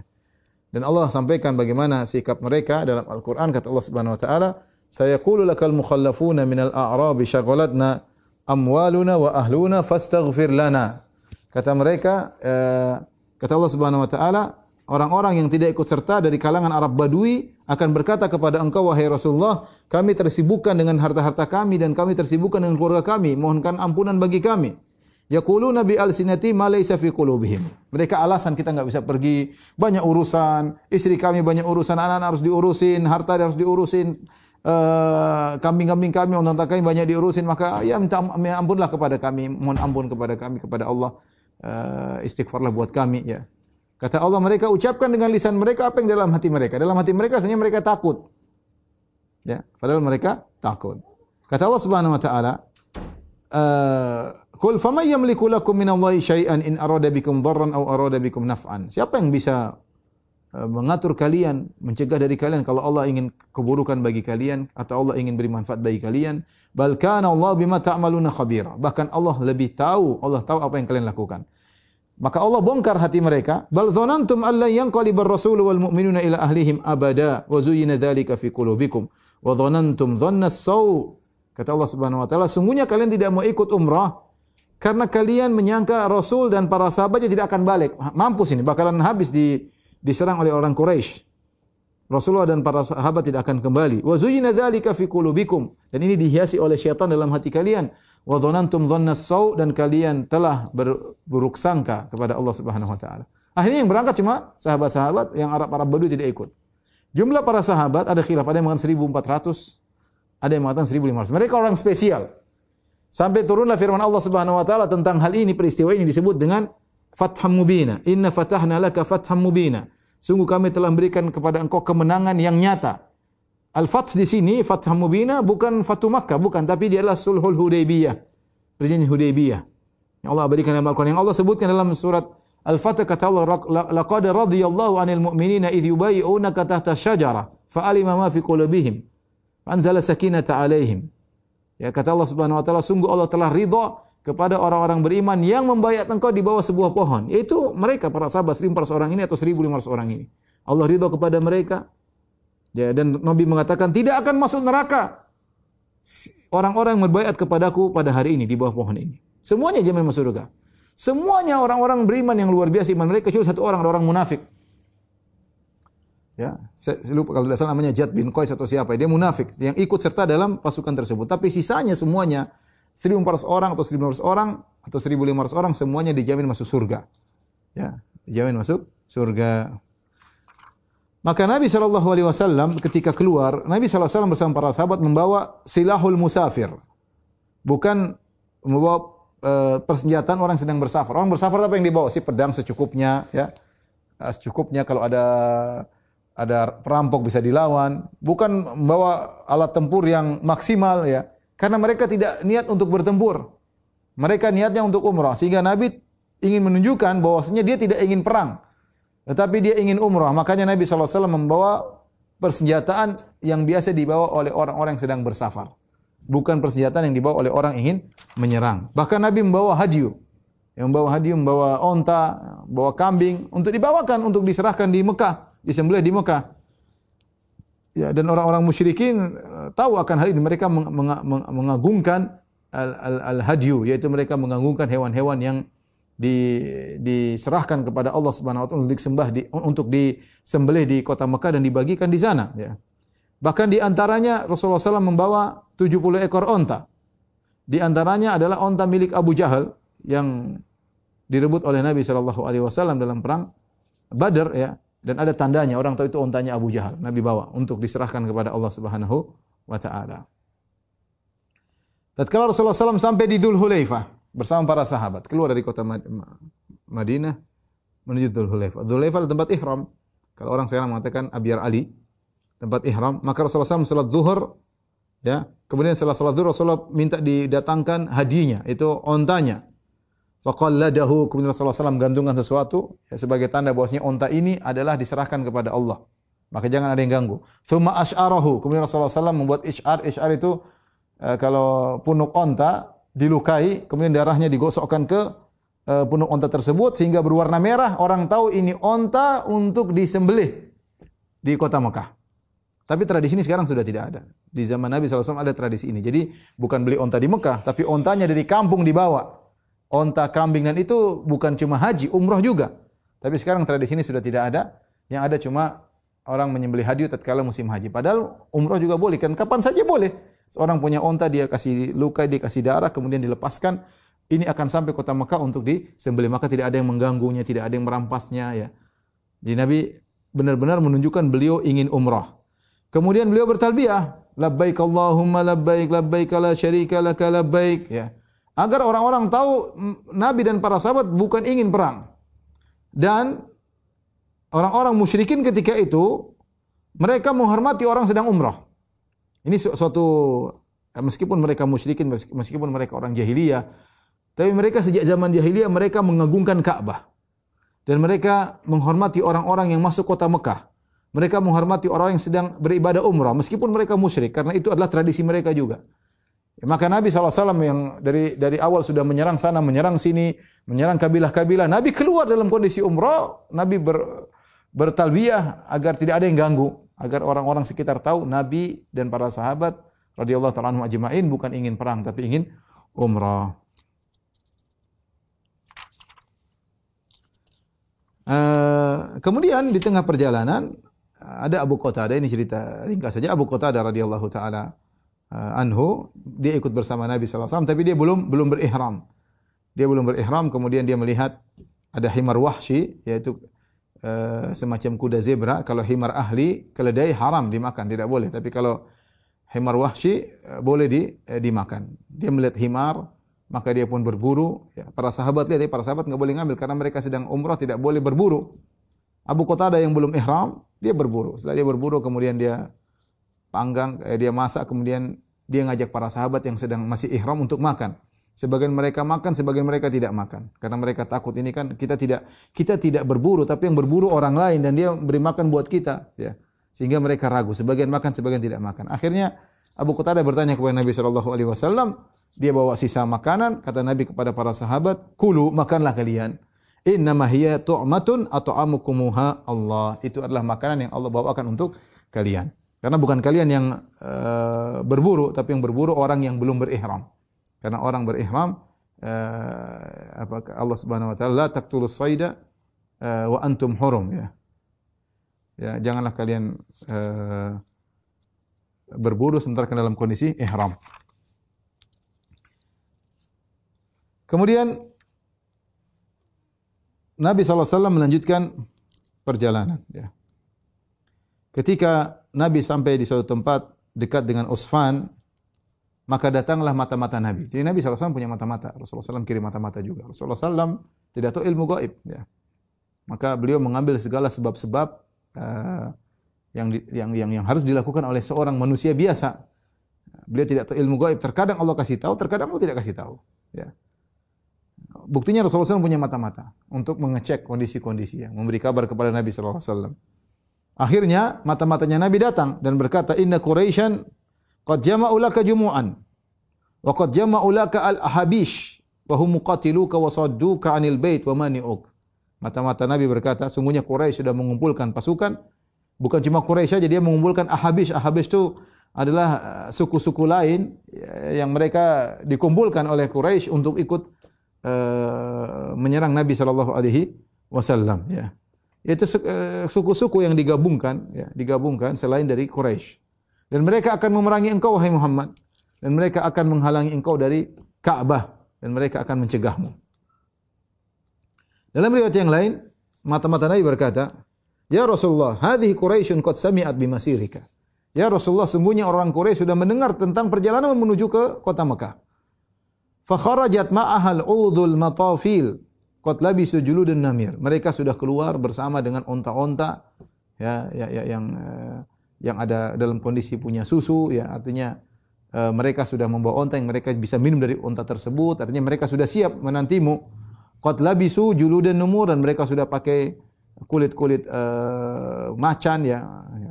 Dan Allah sampaikan bagaimana sikap mereka dalam Al-Qur'an kata Allah Subhanahu wa taala, "Sayaqulu lakal mukhallafuna minal a'rabi syaghalatna amwaluna wa ahluna fastaghfir lana." Kata mereka, eh, kata Allah Subhanahu wa taala, orang-orang yang tidak ikut serta dari kalangan Arab Badui akan berkata kepada engkau wahai Rasulullah, kami tersibukkan dengan harta-harta kami dan kami tersibukkan dengan keluarga kami, mohonkan ampunan bagi kami. Yaquluna bi alsinati ma laysa fi qulubihim. Mereka alasan kita enggak bisa pergi, banyak urusan, istri kami banyak urusan, anak-anak harus diurusin, harta harus diurusin, uh, kambing-kambing kami, unta kami banyak diurusin, maka ya minta ampunlah kepada kami, mohon ampun kepada kami kepada Allah. Uh, istighfarlah buat kami. Ya. Kata Allah mereka ucapkan dengan lisan mereka apa yang dalam hati mereka. Dalam hati mereka sebenarnya mereka takut. Ya, padahal mereka takut. Kata Allah Subhanahu wa taala, "Qul faman yamliku lakum minallahi syai'an in arada bikum dharran aw arada bikum naf'an." Siapa yang bisa eh, mengatur kalian, mencegah dari kalian kalau Allah ingin keburukan bagi kalian atau Allah ingin beri manfaat bagi kalian. Bal kana Allah bima ta'maluna khabira. Bahkan Allah lebih tahu, Allah tahu apa yang kalian lakukan. Maka Allah bongkar hati mereka. Bal dzanantum alla yanqalibar rasul wal mu'minuna ila ahlihim abada wa zuyyina fi qulubikum wa dzanantum dhanna saw. Kata Allah Subhanahu wa taala, sungguhnya kalian tidak mau ikut umrah karena kalian menyangka Rasul dan para sahabatnya tidak akan balik. Mampus ini bakalan habis di diserang oleh orang Quraisy. Rasulullah dan para sahabat tidak akan kembali. Wa zuyyina fi qulubikum. Dan ini dihiasi oleh syaitan dalam hati kalian. Wa dhanantum dhanna sau dan kalian telah berburuk sangka kepada Allah Subhanahu wa taala. Akhirnya yang berangkat cuma sahabat-sahabat yang Arab-Arab Badui tidak ikut. Jumlah para sahabat ada khilaf, ada yang mengatakan 1400, ada yang mengatakan 1500. Mereka orang spesial. Sampai turunlah firman Allah Subhanahu wa taala tentang hal ini peristiwa ini disebut dengan fatham mubina. Inna fatahna laka fatham mubina. Sungguh kami telah memberikan kepada engkau kemenangan yang nyata. Al-Fath di sini Fatham Mubina bukan Fatu Makkah, bukan, tapi dia adalah Sulhul Hudaybiyah. Perjanjian Hudaybiyah. Yang Allah berikan dalam Al-Quran. Yang Allah sebutkan dalam surat Al-Fatah kata Allah, "Laqad radiyallahu 'anil mu'minina idh yubayyi'unaka tahta syajara, fa'alima ma fi qulubihim, anzala sakinata 'alaihim." Ya kata Allah Subhanahu wa taala, sungguh Allah telah ridha kepada orang-orang beriman yang membayar engkau di bawah sebuah pohon, yaitu mereka para sahabat 1400 orang ini atau 1500 orang ini. Allah ridha kepada mereka. Ya, dan Nabi mengatakan tidak akan masuk neraka orang-orang yang berbayat kepadaku pada hari ini di bawah pohon ini. Semuanya jamin masuk surga. Semuanya orang-orang beriman yang luar biasa iman mereka kecuali satu orang, orang munafik. Ya, saya lupa kalau tidak salah namanya Jad bin Qais atau siapa. Dia munafik yang ikut serta dalam pasukan tersebut. Tapi sisanya semuanya 1400 orang atau 1500 orang atau 1500 orang semuanya dijamin masuk surga. Ya, dijamin masuk surga. Maka Nabi Shallallahu Alaihi Wasallam ketika keluar, Nabi Shallallahu Alaihi Wasallam bersama para sahabat membawa silahul musafir, bukan membawa uh, persenjataan orang sedang bersafar. Orang bersafar apa yang dibawa? Si pedang secukupnya, ya, secukupnya kalau ada ada perampok bisa dilawan, bukan membawa alat tempur yang maksimal ya. Karena mereka tidak niat untuk bertempur. Mereka niatnya untuk umrah sehingga Nabi ingin menunjukkan bahwasanya dia tidak ingin perang. Tetapi dia ingin umrah. Makanya Nabi SAW membawa persenjataan yang biasa dibawa oleh orang-orang yang sedang bersafar. Bukan persenjataan yang dibawa oleh orang ingin menyerang. Bahkan Nabi membawa hadyu. Yang membawa hadyu, membawa onta, membawa kambing untuk dibawakan untuk diserahkan di Mekah disembelih di Mekah. Ya, dan orang-orang musyrikin eh, tahu akan hal ini. Mereka mengagungkan al-hadyu, al, al yaitu mereka mengagungkan hewan-hewan yang di, diserahkan kepada Allah Subhanahu wa taala untuk di, untuk disembelih di kota Mekah dan dibagikan di sana ya. Bahkan di antaranya Rasulullah SAW membawa 70 ekor onta. Di antaranya adalah onta milik Abu Jahal yang direbut oleh Nabi Shallallahu Alaihi Wasallam dalam perang Badar ya. Dan ada tandanya, orang tahu itu ontanya Abu Jahal. Nabi bawa untuk diserahkan kepada Allah Subhanahu wa taala. Tatkala Rasulullah SAW sampai di Dhul Hulaifah bersama para sahabat, keluar dari kota Madinah menuju Dhul Hulaifah. Dhul Hulaifah adalah tempat ihram. Kalau orang sekarang mengatakan Abiyar Ali, tempat ihram, maka Rasulullah SAW salat zuhur, ya, kemudian setelah salat zuhur Rasulullah minta didatangkan hadiahnya, itu ontanya. Faqalladahu kemudian Rasulullah SAW gantungkan sesuatu ya, sebagai tanda bahwasanya onta ini adalah diserahkan kepada Allah. Maka jangan ada yang ganggu. Thumma ash'arahu. Kemudian Rasulullah SAW membuat ish'ar. Ish'ar itu eh, kalau punuk onta dilukai, kemudian darahnya digosokkan ke eh, punuk onta tersebut sehingga berwarna merah. Orang tahu ini onta untuk disembelih di kota Mekah. Tapi tradisi ini sekarang sudah tidak ada. Di zaman Nabi SAW ada tradisi ini. Jadi bukan beli onta di Mekah, tapi ontanya dari kampung dibawa onta, kambing dan itu bukan cuma haji, umroh juga. Tapi sekarang tradisi ini sudah tidak ada. Yang ada cuma orang menyembelih hadiah tatkala musim haji. Padahal umroh juga boleh kan kapan saja boleh. Seorang punya onta dia kasih luka, dia kasih darah kemudian dilepaskan. Ini akan sampai kota Mekah untuk disembelih. Maka tidak ada yang mengganggunya, tidak ada yang merampasnya ya. Jadi Nabi benar-benar menunjukkan beliau ingin umrah. Kemudian beliau bertalbiyah, labbaik Allahumma labbaik labbaik la syarika laka labbaik ya agar orang-orang tahu Nabi dan para sahabat bukan ingin perang. Dan orang-orang musyrikin ketika itu mereka menghormati orang sedang umrah. Ini suatu eh, meskipun mereka musyrikin meskipun mereka orang jahiliyah tapi mereka sejak zaman jahiliyah mereka mengagungkan Ka'bah. Dan mereka menghormati orang-orang yang masuk kota Mekah. Mereka menghormati orang yang sedang beribadah umrah meskipun mereka musyrik karena itu adalah tradisi mereka juga. Ya, maka Nabi SAW yang dari dari awal sudah menyerang sana, menyerang sini, menyerang kabilah-kabilah. Nabi keluar dalam kondisi umrah, Nabi ber, bertalbiyah agar tidak ada yang ganggu, agar orang-orang sekitar tahu Nabi dan para sahabat radhiyallahu taala anhum ajma'in bukan ingin perang tapi ingin umrah. Uh, kemudian di tengah perjalanan ada Abu Qatadah ini cerita ringkas saja Abu Qatadah radhiyallahu taala uh, anhu, dia ikut bersama Nabi SAW, tapi dia belum belum berihram. Dia belum berihram, kemudian dia melihat ada himar wahsy, yaitu uh, semacam kuda zebra. Kalau himar ahli, keledai haram dimakan, tidak boleh. Tapi kalau himar wahsy eh, boleh di, eh, dimakan. Dia melihat himar, maka dia pun berburu. Ya, para sahabat lihat, ya, para sahabat nggak boleh ngambil karena mereka sedang umrah tidak boleh berburu. Abu Qatadah yang belum ihram, dia berburu. Setelah dia berburu, kemudian dia panggang, eh, dia masak, kemudian dia ngajak para sahabat yang sedang masih ihram untuk makan. Sebagian mereka makan, sebagian mereka tidak makan. Karena mereka takut ini kan kita tidak kita tidak berburu, tapi yang berburu orang lain dan dia beri makan buat kita. Ya. Sehingga mereka ragu. Sebagian makan, sebagian tidak makan. Akhirnya Abu Qatadah bertanya kepada Nabi Shallallahu Alaihi Wasallam. Dia bawa sisa makanan. Kata Nabi kepada para sahabat, kulu makanlah kalian. Inna hiya tu'matun atau amukumuha Allah. Itu adalah makanan yang Allah bawakan untuk kalian. Karena bukan kalian yang uh, berburu, tapi yang berburu orang yang belum berihram. Karena orang berihram uh, apa Allah Subhanahu wa taala la taqtulus sayda uh, wa antum hurum ya. Ya, janganlah kalian uh, berburu sementara dalam kondisi ihram. Kemudian Nabi SAW melanjutkan perjalanan. Ya. Ketika Nabi sampai di suatu tempat dekat dengan Usfan, maka datanglah mata-mata Nabi. Jadi Nabi SAW punya mata-mata. Rasulullah SAW kirim mata-mata juga. Rasulullah SAW tidak tahu ilmu gaib. Ya. Maka beliau mengambil segala sebab-sebab uh, yang, yang, yang, yang harus dilakukan oleh seorang manusia biasa. Beliau tidak tahu ilmu gaib. Terkadang Allah kasih tahu, terkadang Allah tidak kasih tahu. Ya. Buktinya Rasulullah SAW punya mata-mata untuk mengecek kondisi-kondisi, ya. memberi kabar kepada Nabi SAW. Akhirnya mata-matanya Nabi datang dan berkata, Inna Quraisyan Qad jama'u laka jumu'an wa qad jama'u al-ahabish wa hum muqatiluka wa sadduka 'anil bait wa mani'uk. Mata-mata Nabi berkata, sungguhnya Quraisy sudah mengumpulkan pasukan bukan cuma Quraisy saja dia mengumpulkan Ahabish. Ahabish itu adalah uh, suku-suku lain yang mereka dikumpulkan oleh Quraisy untuk ikut uh, menyerang Nabi sallallahu alaihi wasallam ya. Itu suku-suku yang digabungkan ya, digabungkan selain dari Quraisy. Dan mereka akan memerangi engkau wahai Muhammad dan mereka akan menghalangi engkau dari Ka'bah dan mereka akan mencegahmu. Dalam riwayat yang lain, mata-mata Nabi berkata, "Ya Rasulullah, hadhihi Quraisyun qad sami'at bimasirika." Ya Rasulullah, sembunyi orang Quraisy sudah mendengar tentang perjalanan menuju ke kota Mekah. Fa kharajat ma'ahal udhul matafil qad labisu juludan namir. Mereka sudah keluar bersama dengan onta-onta ya, ya, ya yang uh, yang ada dalam kondisi punya susu ya artinya e, mereka sudah membawa onta yang mereka bisa minum dari onta tersebut artinya mereka sudah siap menantimu. Qad labisu juludan numur dan mereka sudah pakai kulit-kulit e, macan ya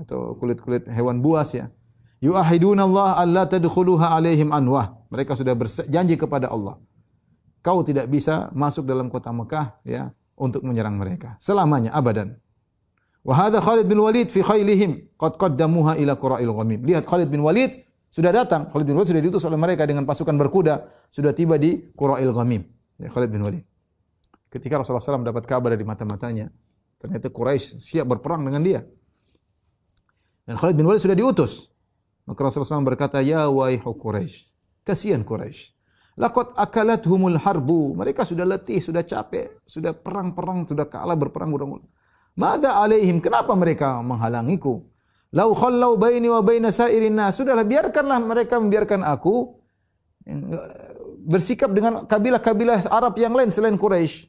atau kulit-kulit hewan buas ya. Yuahiduna Allah alla tadkhuluha alaihim anwah. Mereka sudah berjanji kepada Allah kau tidak bisa masuk dalam kota Mekah ya untuk menyerang mereka. Selamanya abadan Wa hadha Khalid bin Walid fi khailihim qad qaddamuha ila qura'il ghamim. Lihat Khalid bin Walid sudah datang. Khalid bin Walid sudah diutus oleh mereka dengan pasukan berkuda, sudah tiba di Qura'il Ghamim. Ya, Khalid bin Walid. Ketika Rasulullah SAW dapat kabar dari mata-matanya, ternyata Quraisy siap berperang dengan dia. Dan Khalid bin Walid sudah diutus. Maka Rasulullah SAW berkata, Ya waihu Quraisy, kasihan Quraisy. Laqad akalathumul harbu. Mereka sudah letih, sudah capek, sudah perang-perang, sudah kalah berperang udah Mada alaihim? Kenapa mereka menghalangiku? Lau khallau baini wa baina sairin nas. Sudahlah biarkanlah mereka membiarkan aku bersikap dengan kabilah-kabilah Arab yang lain selain Quraisy.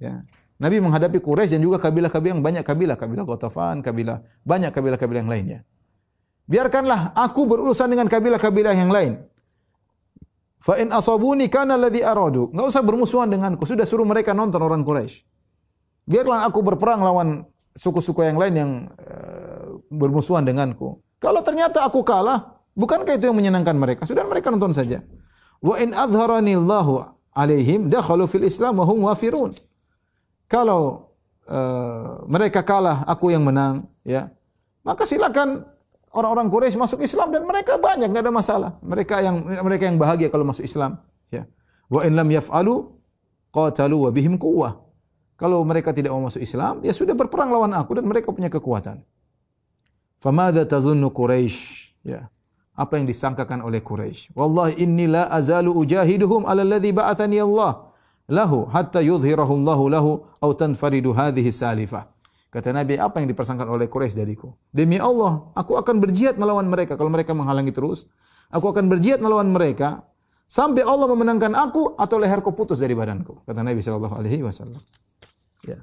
Ya. Nabi menghadapi Quraisy dan juga kabilah-kabilah yang banyak kabilah, kabilah Ghatafan, kabilah banyak kabilah-kabilah yang lainnya. Biarkanlah aku berurusan dengan kabilah-kabilah yang lain. Fa in asabuni kana alladhi aradu. Enggak usah bermusuhan denganku. Sudah suruh mereka nonton orang Quraisy. Biarlah aku berperang lawan suku-suku yang lain yang uh, bermusuhan denganku. Kalau ternyata aku kalah, bukankah itu yang menyenangkan mereka? Sudah mereka nonton saja. Wa in adharani Allahu alaihim dakhalu fil Islam wa hum wafirun. Kalau uh, mereka kalah, aku yang menang, ya. Maka silakan orang-orang Quraisy masuk Islam dan mereka banyak, enggak ada masalah. Mereka yang mereka yang bahagia kalau masuk Islam, ya. Wa in lam yaf'alu qatalu wa bihim quwwah. Kalau mereka tidak mau masuk Islam, ya sudah berperang lawan aku dan mereka punya kekuatan. Famada tadhunnu Quraisy? Ya. Apa yang disangkakan oleh Quraisy? Wallahi inni la azalu ujahiduhum ala alladhi ba'athani Allah lahu hatta yudhhirahu Allah lahu aw tanfaridu hadhihi salifah. Kata Nabi, apa yang dipersangkakan oleh Quraisy dariku? Demi Allah, aku akan berjihad melawan mereka kalau mereka menghalangi terus. Aku akan berjihad melawan mereka sampai Allah memenangkan aku atau leherku putus dari badanku. Kata Nabi sallallahu alaihi wasallam. Ya.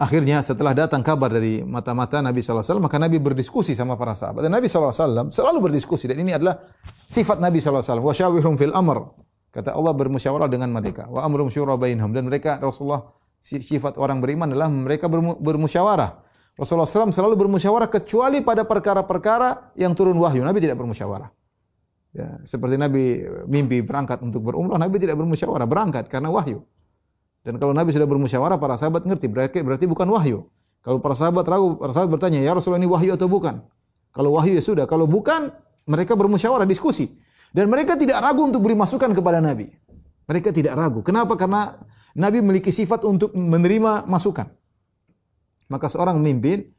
Akhirnya setelah datang kabar dari mata-mata Nabi SAW, maka Nabi berdiskusi sama para sahabat. Dan Nabi SAW selalu berdiskusi. Dan ini adalah sifat Nabi SAW. Wa syawihum fil amr. Kata Allah bermusyawarah dengan mereka. Wa amrum syura bainhum. Dan mereka Rasulullah sifat orang beriman adalah mereka bermusyawarah. Rasulullah SAW selalu bermusyawarah kecuali pada perkara-perkara yang turun wahyu. Nabi tidak bermusyawarah. Ya, seperti Nabi mimpi berangkat untuk berumrah, Nabi tidak bermusyawarah, berangkat karena wahyu. Dan kalau Nabi sudah bermusyawarah, para sahabat ngerti, berarti, berarti bukan wahyu. Kalau para sahabat ragu, para sahabat bertanya, ya Rasulullah ini wahyu atau bukan? Kalau wahyu ya sudah, kalau bukan, mereka bermusyawarah, diskusi. Dan mereka tidak ragu untuk beri masukan kepada Nabi. Mereka tidak ragu. Kenapa? Karena Nabi memiliki sifat untuk menerima masukan. Maka seorang memimpin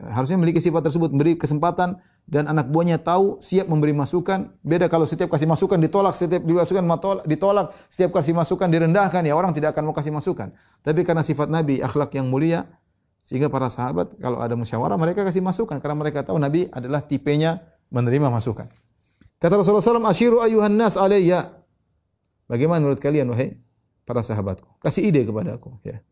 harusnya memiliki sifat tersebut, memberi kesempatan dan anak buahnya tahu siap memberi masukan. Beda kalau setiap kasih masukan ditolak, setiap dimasukan ditolak, setiap kasih masukan direndahkan, ya orang tidak akan mau kasih masukan. Tapi karena sifat Nabi akhlak yang mulia, sehingga para sahabat kalau ada musyawarah mereka kasih masukan karena mereka tahu Nabi adalah tipenya menerima masukan. Kata Rasulullah SAW, Ashiru ayuhan nas alayya. Bagaimana menurut kalian, wahai para sahabatku? Kasih ide kepada aku. Ya.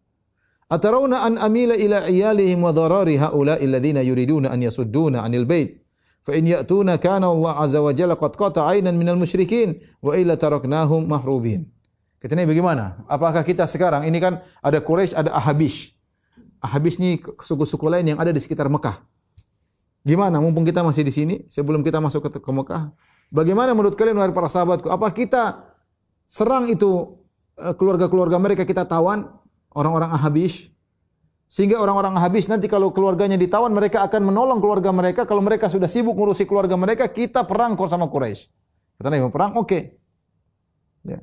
Atarawna an amila ila iyalihim wa dharari haula alladhina yuriduna an yasudduna anil bait. Fa in ya'tuna kana Allah azza wa jalla qad qata aynan minal musyrikin wa illa taraknahum mahrubin. Kata Nabi bagaimana? Apakah kita sekarang ini kan ada Quraisy, ada Ahabish. Ahabish ini suku-suku lain yang ada di sekitar Mekah. Gimana mumpung kita masih di sini sebelum kita masuk ke, ke Mekah? Bagaimana menurut kalian wahai para sahabatku? Apa kita serang itu eh, keluarga-keluarga mereka kita tawan orang-orang Ahabish sehingga orang-orang Ahabish nanti kalau keluarganya ditawan mereka akan menolong keluarga mereka kalau mereka sudah sibuk ngurusi keluarga mereka kita perang sama Quraisy. Kata Nabi perang oke. Okay. Ya.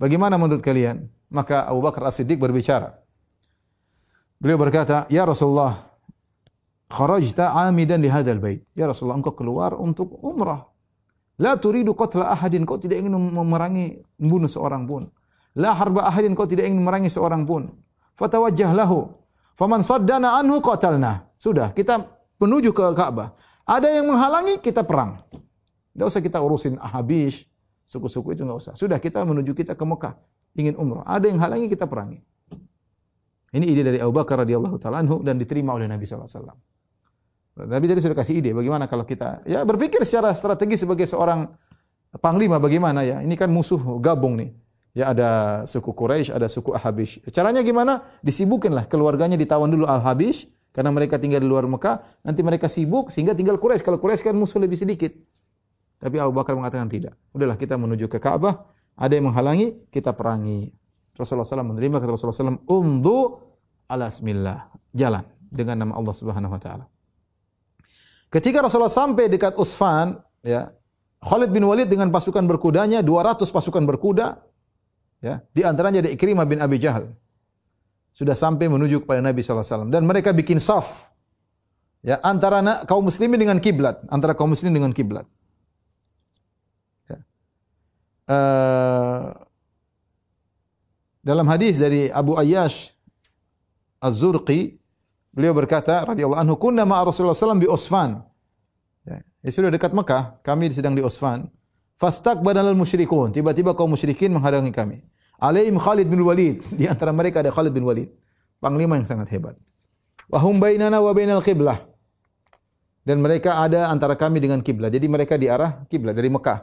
Bagaimana menurut kalian? Maka Abu Bakar As-Siddiq berbicara. Beliau berkata, "Ya Rasulullah, kharajta amidan li hadzal bait." Ya Rasulullah, engkau keluar untuk umrah. La turidu qatla ahadin, kau tidak ingin memerangi membunuh seorang pun. La harba ahadin kau tidak ingin merangi seorang pun. Fatawajjah lahu. Faman saddana anhu qatalna. Sudah, kita menuju ke Ka'bah. Ada yang menghalangi, kita perang. Tidak usah kita urusin Ahabish, suku-suku itu enggak usah. Sudah kita menuju kita ke Mekah, ingin umrah. Ada yang halangi, kita perangi. Ini ide dari Abu Bakar radhiyallahu taala anhu dan diterima oleh Nabi wasallam. Nabi tadi sudah kasih ide bagaimana kalau kita ya berpikir secara strategi sebagai seorang panglima bagaimana ya. Ini kan musuh gabung nih. Ya ada suku Quraisy, ada suku Ahabish. Caranya gimana? Disibukinlah keluarganya ditawan dulu Al-Habish karena mereka tinggal di luar Mekah, nanti mereka sibuk sehingga tinggal Quraisy. Kalau Quraisy kan musuh lebih sedikit. Tapi Abu Bakar mengatakan tidak. Udahlah kita menuju ke Ka'bah, ada yang menghalangi, kita perangi. Rasulullah SAW menerima kata Rasulullah SAW, "Umdu ala bismillah." Jalan dengan nama Allah Subhanahu wa taala. Ketika Rasulullah sampai dekat Usfan, ya, Khalid bin Walid dengan pasukan berkudanya, 200 pasukan berkuda, Ya, di antaranya ada Ikrimah bin Abi Jahal. Sudah sampai menuju kepada Nabi SAW. Dan mereka bikin saf. Ya, antara kaum muslimin dengan kiblat. Antara kaum muslimin dengan kiblat. Ya. Uh, dalam hadis dari Abu Ayyash Az-Zurqi, beliau berkata, radhiyallahu anhu, kunna ma'a Rasulullah SAW bi Osfan. Ya, ya sudah dekat Mekah, kami sedang di Osfan. Fastaqbalal musyrikun. Tiba-tiba kaum musyrikin menghadangi kami. Alaihim Khalid bin Walid. (laughs) Di antara mereka ada Khalid bin Walid. Panglima yang sangat hebat. Wahum bainana wa bainal qiblah. Dan mereka ada antara kami dengan kiblat. Jadi mereka di arah kiblat dari Mekah.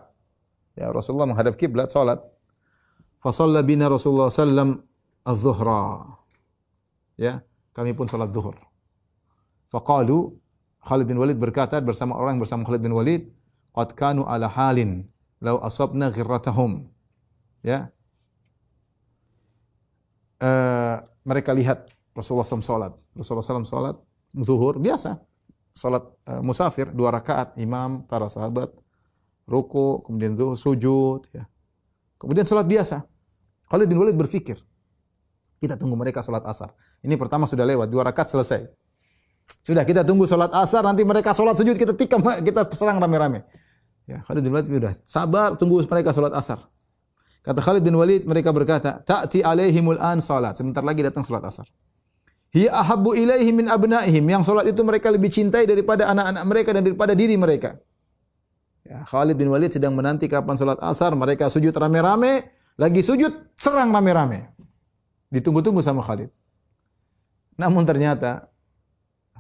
Ya Rasulullah menghadap kiblat salat. Fa bina Rasulullah sallam az-zuhra. Ya, kami pun salat zuhur. Faqalu Khalid bin Walid berkata bersama orang bersama Khalid bin Walid, "Qad kanu ala halin lau asabna ghirratahum. Ya. Uh, mereka lihat Rasulullah SAW salat. Rasulullah SAW salat zuhur biasa. Salat uh, musafir dua rakaat imam para sahabat ruku kemudian zuhur sujud ya. Kemudian salat biasa. Khalid bin Walid berpikir kita tunggu mereka salat asar. Ini pertama sudah lewat dua rakaat selesai. Sudah kita tunggu salat asar nanti mereka salat sujud kita tikam kita serang rame-rame. Ya, Khalid bin Walid sudah sabar tunggu mereka salat asar. Kata Khalid bin Walid mereka berkata, "Ta'ti alaihimul an salat." Sebentar lagi datang salat asar. Hiya ahabbu ilaihi min abnaihim. Yang salat itu mereka lebih cintai daripada anak-anak mereka dan daripada diri mereka. Ya, Khalid bin Walid sedang menanti kapan salat asar, mereka sujud rame-rame, lagi sujud serang rame-rame. Ditunggu-tunggu sama Khalid. Namun ternyata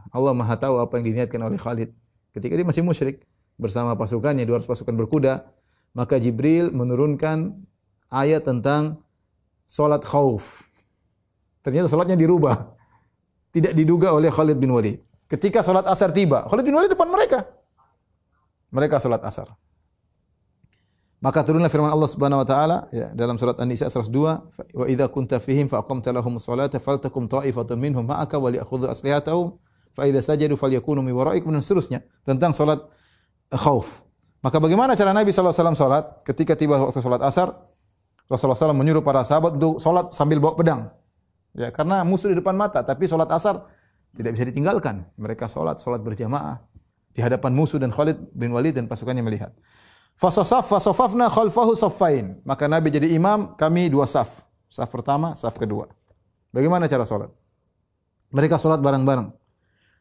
Allah Maha tahu apa yang diniatkan oleh Khalid. Ketika dia masih musyrik bersama pasukannya 200 pasukan berkuda, maka Jibril menurunkan ayat tentang salat khauf. Ternyata salatnya dirubah. Tidak diduga oleh Khalid bin Walid. Ketika salat asar tiba, Khalid bin Walid depan mereka. Mereka salat asar. Maka turunlah firman Allah Subhanahu wa taala ya, dalam surat An-Nisa 102, "Wa idza kunta fihim fa aqamta lahum sholata faltakum ta'ifatun minhum ma'aka wa li'khudhu aslihatahum fa idza sajadu falyakunu min wara'ikum" dan seterusnya tentang salat khauf. Maka bagaimana cara Nabi wasallam salat ketika tiba waktu salat asar? Rasulullah SAW menyuruh para sahabat untuk salat sambil bawa pedang. Ya, karena musuh di depan mata, tapi salat asar tidak bisa ditinggalkan. Mereka salat, salat berjamaah di hadapan musuh dan Khalid bin Walid dan pasukannya melihat. Fasasaf fasafafna khalfahu saffain. Maka Nabi jadi imam, kami dua saf. Saf pertama, saf kedua. Bagaimana cara salat? Mereka salat bareng-bareng.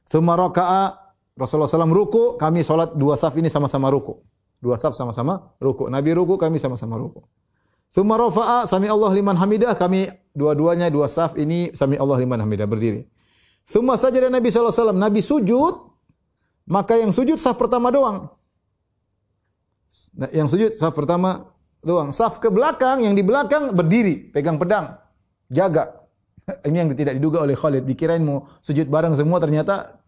Thumma raka'a Rasulullah SAW ruku, kami salat dua saf ini sama-sama ruku. Dua saf sama-sama ruku. Nabi ruku, kami sama-sama ruku. Thumma rafa'a sami Allah liman hamidah, kami dua-duanya dua saf ini sami Allah liman hamidah berdiri. Thumma sajada Nabi SAW, Nabi sujud, maka yang sujud saf pertama doang. Nah, yang sujud saf pertama doang. Saf ke belakang, yang di belakang berdiri, pegang pedang, jaga. (laughs) Ini yang tidak diduga oleh Khalid. Dikirain mau sujud bareng semua, ternyata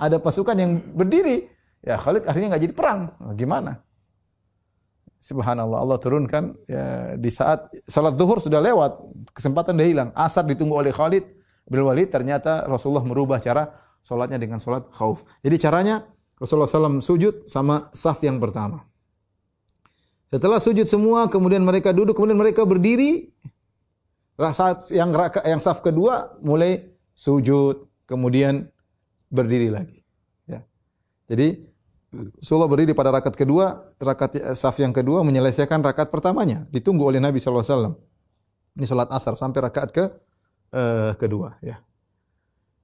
ada pasukan yang berdiri. Ya Khalid akhirnya nggak jadi perang. Nah, gimana? Subhanallah Allah turunkan ya, di saat salat zuhur sudah lewat, kesempatan sudah hilang. Asar ditunggu oleh Khalid bin Walid, ternyata Rasulullah merubah cara salatnya dengan salat khauf. Jadi caranya Rasulullah SAW sujud sama saf yang pertama. Setelah sujud semua, kemudian mereka duduk, kemudian mereka berdiri. Saat yang yang saf kedua mulai sujud, kemudian berdiri lagi. Ya. Jadi Rasulullah berdiri pada rakaat kedua, rakaat saf yang kedua menyelesaikan rakaat pertamanya, ditunggu oleh Nabi SAW. Ini salat asar sampai rakaat ke uh, kedua. Ya.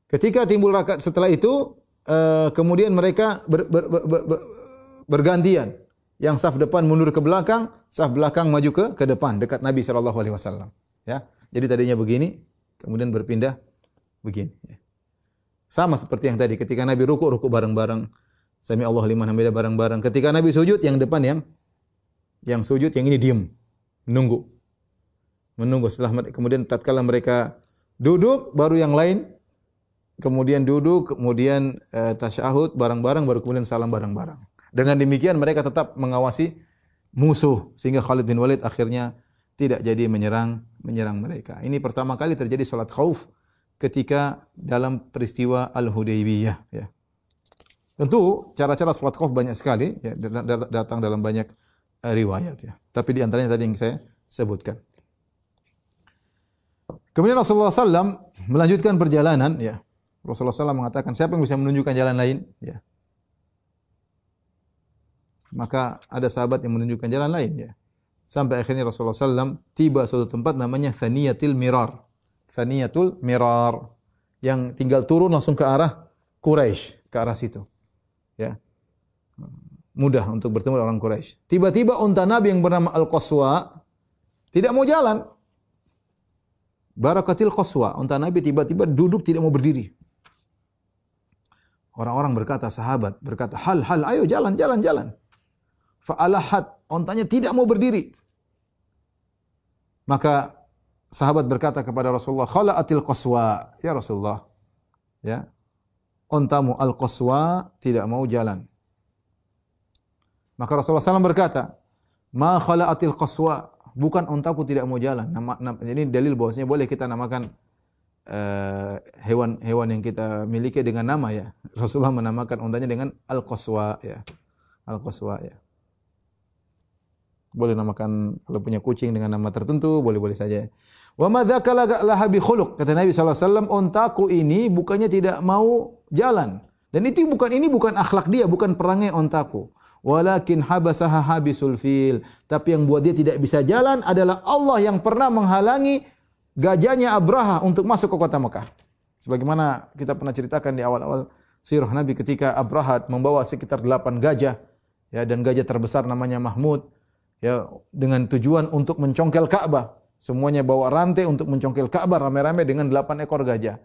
Ketika timbul rakaat setelah itu, uh, kemudian mereka ber, ber, ber, ber, ber, bergantian. Yang saf depan mundur ke belakang, saf belakang maju ke ke depan dekat Nabi sallallahu alaihi wasallam. Ya. Jadi tadinya begini, kemudian berpindah begini. Ya. Sama seperti yang tadi ketika Nabi ruku ruku bareng-bareng. Sami Allah liman hamidah bareng-bareng. Ketika Nabi sujud yang depan yang yang sujud yang ini diam, menunggu. Menunggu setelah kemudian tatkala mereka duduk baru yang lain kemudian duduk, kemudian uh, tasyahud bareng-bareng baru kemudian salam bareng-bareng. Dengan demikian mereka tetap mengawasi musuh sehingga Khalid bin Walid akhirnya tidak jadi menyerang menyerang mereka. Ini pertama kali terjadi salat khauf ketika dalam peristiwa Al-Hudaybiyah ya. Tentu cara-cara salat khauf banyak sekali ya, datang dalam banyak uh, riwayat ya. Tapi di antaranya tadi yang saya sebutkan. Kemudian Rasulullah SAW melanjutkan perjalanan ya. Rasulullah SAW mengatakan siapa yang bisa menunjukkan jalan lain ya. Maka ada sahabat yang menunjukkan jalan lain ya. Sampai akhirnya Rasulullah SAW tiba suatu tempat namanya Thaniyatil Mirar. Thaniyatul Mirar. Yang tinggal turun langsung ke arah Quraisy, ke arah situ. Ya. Mudah untuk bertemu dengan orang Quraisy. Tiba-tiba unta Nabi yang bernama Al-Qaswa tidak mau jalan. Barakatil Qaswa, unta Nabi tiba-tiba duduk tidak mau berdiri. Orang-orang berkata, sahabat berkata, hal, hal, ayo jalan, jalan, jalan fa'alahat, ontanya tidak mau berdiri. Maka sahabat berkata kepada Rasulullah, khala'atil qaswa. Ya Rasulullah, ya, ontamu al-qaswa tidak mau jalan. Maka Rasulullah SAW berkata, ma khala'atil qaswa, bukan ontaku tidak mau jalan. Nama, nama, ini dalil bahwasanya boleh kita namakan hewan-hewan uh, yang kita miliki dengan nama ya. Rasulullah menamakan ontanya dengan al-qaswa ya. Al-qaswa ya. Boleh namakan kalau punya kucing dengan nama tertentu, boleh-boleh saja. Wa madzaka laha bi khuluq. Kata Nabi wasallam, ontaku ini bukannya tidak mau jalan. Dan itu bukan ini bukan akhlak dia, bukan perangai ontaku. Walakin habasaha habisul fil. Tapi yang buat dia tidak bisa jalan adalah Allah yang pernah menghalangi gajahnya Abraha untuk masuk ke kota Mekah. Sebagaimana kita pernah ceritakan di awal-awal sirah Nabi ketika Abrahat membawa sekitar delapan gajah ya dan gajah terbesar namanya Mahmud ya dengan tujuan untuk mencongkel Ka'bah. Semuanya bawa rantai untuk mencongkel Ka'bah rame-rame dengan delapan ekor gajah.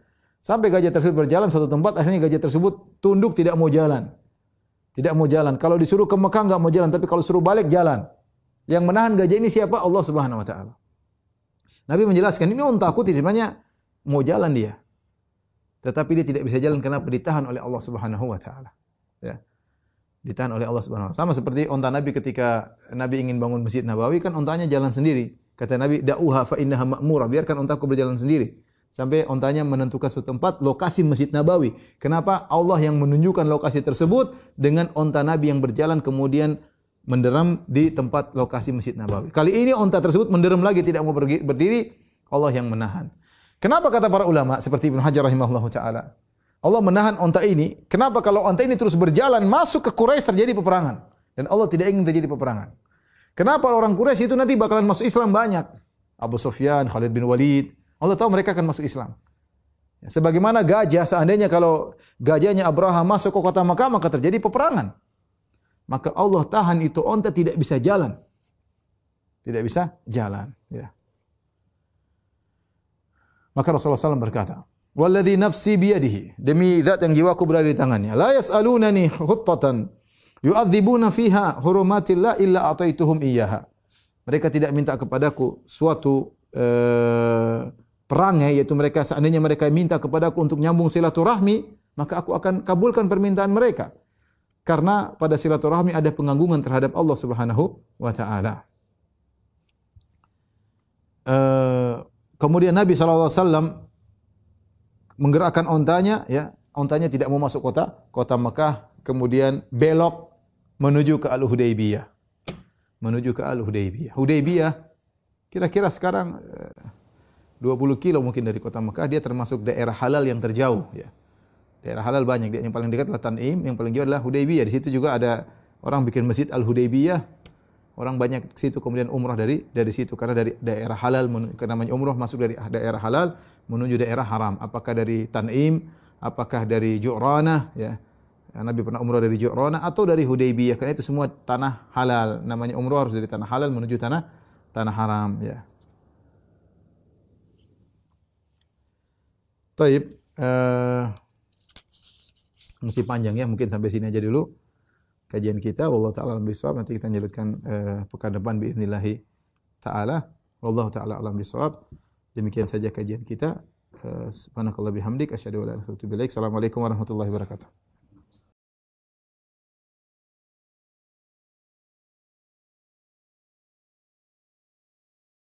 Sampai gajah tersebut berjalan satu tempat, akhirnya gajah tersebut tunduk tidak mau jalan. Tidak mau jalan. Kalau disuruh ke Mekah enggak mau jalan, tapi kalau suruh balik jalan. Yang menahan gajah ini siapa? Allah Subhanahu wa taala. Nabi menjelaskan ini unta aku sebenarnya mau jalan dia. Tetapi dia tidak bisa jalan kenapa ditahan oleh Allah Subhanahu wa taala. Ya. Ditahan oleh Allah Subhanahu wa taala. Sama seperti unta Nabi ketika Nabi ingin bangun Masjid Nabawi kan untanya jalan sendiri. Kata Nabi, "Da'uha fa innaha ma'mura." Biarkan untaku berjalan sendiri sampai ontanya menentukan suatu tempat lokasi Masjid Nabawi. Kenapa? Allah yang menunjukkan lokasi tersebut dengan onta Nabi yang berjalan kemudian menderam di tempat lokasi Masjid Nabawi. Kali ini onta tersebut menderam lagi tidak mau berdiri, Allah yang menahan. Kenapa kata para ulama seperti Ibnu Hajar rahimahullahu taala? Allah menahan onta ini. Kenapa kalau onta ini terus berjalan masuk ke Quraisy terjadi peperangan dan Allah tidak ingin terjadi peperangan. Kenapa orang Quraisy itu nanti bakalan masuk Islam banyak? Abu Sufyan, Khalid bin Walid, Allah tahu mereka akan masuk Islam. Ya, sebagaimana gajah, seandainya kalau gajahnya Abraham masuk ke kota Makkah, maka terjadi peperangan. Maka Allah tahan itu onta tidak bisa jalan. Tidak bisa jalan. Ya. Maka Rasulullah SAW berkata, Walladhi nafsi biyadihi. Demi zat yang jiwaku berada di tangannya. La yas'alunani khuttatan yu'adzibuna fiha hurumatillah illa ataituhum iyyaha. Mereka tidak minta kepadaku suatu uh, perangai yaitu mereka seandainya mereka minta kepadaku untuk nyambung silaturahmi, maka aku akan kabulkan permintaan mereka. Karena pada silaturahmi ada penganggungan terhadap Allah Subhanahu wa taala. Uh, kemudian Nabi SAW menggerakkan ontanya, ya, ontanya tidak mau masuk kota, kota Mekah, kemudian belok menuju ke Al-Hudaybiyah. Menuju ke Al-Hudaybiyah. Hudaybiyah kira-kira sekarang uh, 20 kilo mungkin dari kota Mekah, dia termasuk daerah halal yang terjauh ya. Daerah halal banyak, yang paling dekat adalah Tanim, yang paling jauh adalah Hudaybiyah. Di situ juga ada orang bikin masjid Al-Hudaybiyah. Orang banyak ke situ kemudian umrah dari dari situ karena dari daerah halal karena namanya umrah masuk dari daerah halal menuju daerah haram. Apakah dari Tanim, apakah dari Ju'rana ya. Nabi pernah umrah dari Ju'rana atau dari Hudaybiyah karena itu semua tanah halal. Namanya umrah harus dari tanah halal menuju tanah tanah haram ya. Taib, uh, masih panjang ya, mungkin sampai sini aja dulu kajian kita. Allah taala alam bisawab. Nanti kita lanjutkan uh, pekan depan باذنillah taala. Allah taala alam bisawab. Demikian saja kajian kita. Uh, subhanakallah bihamdik asyhadu an la ilaha illa anta Assalamualaikum warahmatullahi wabarakatuh.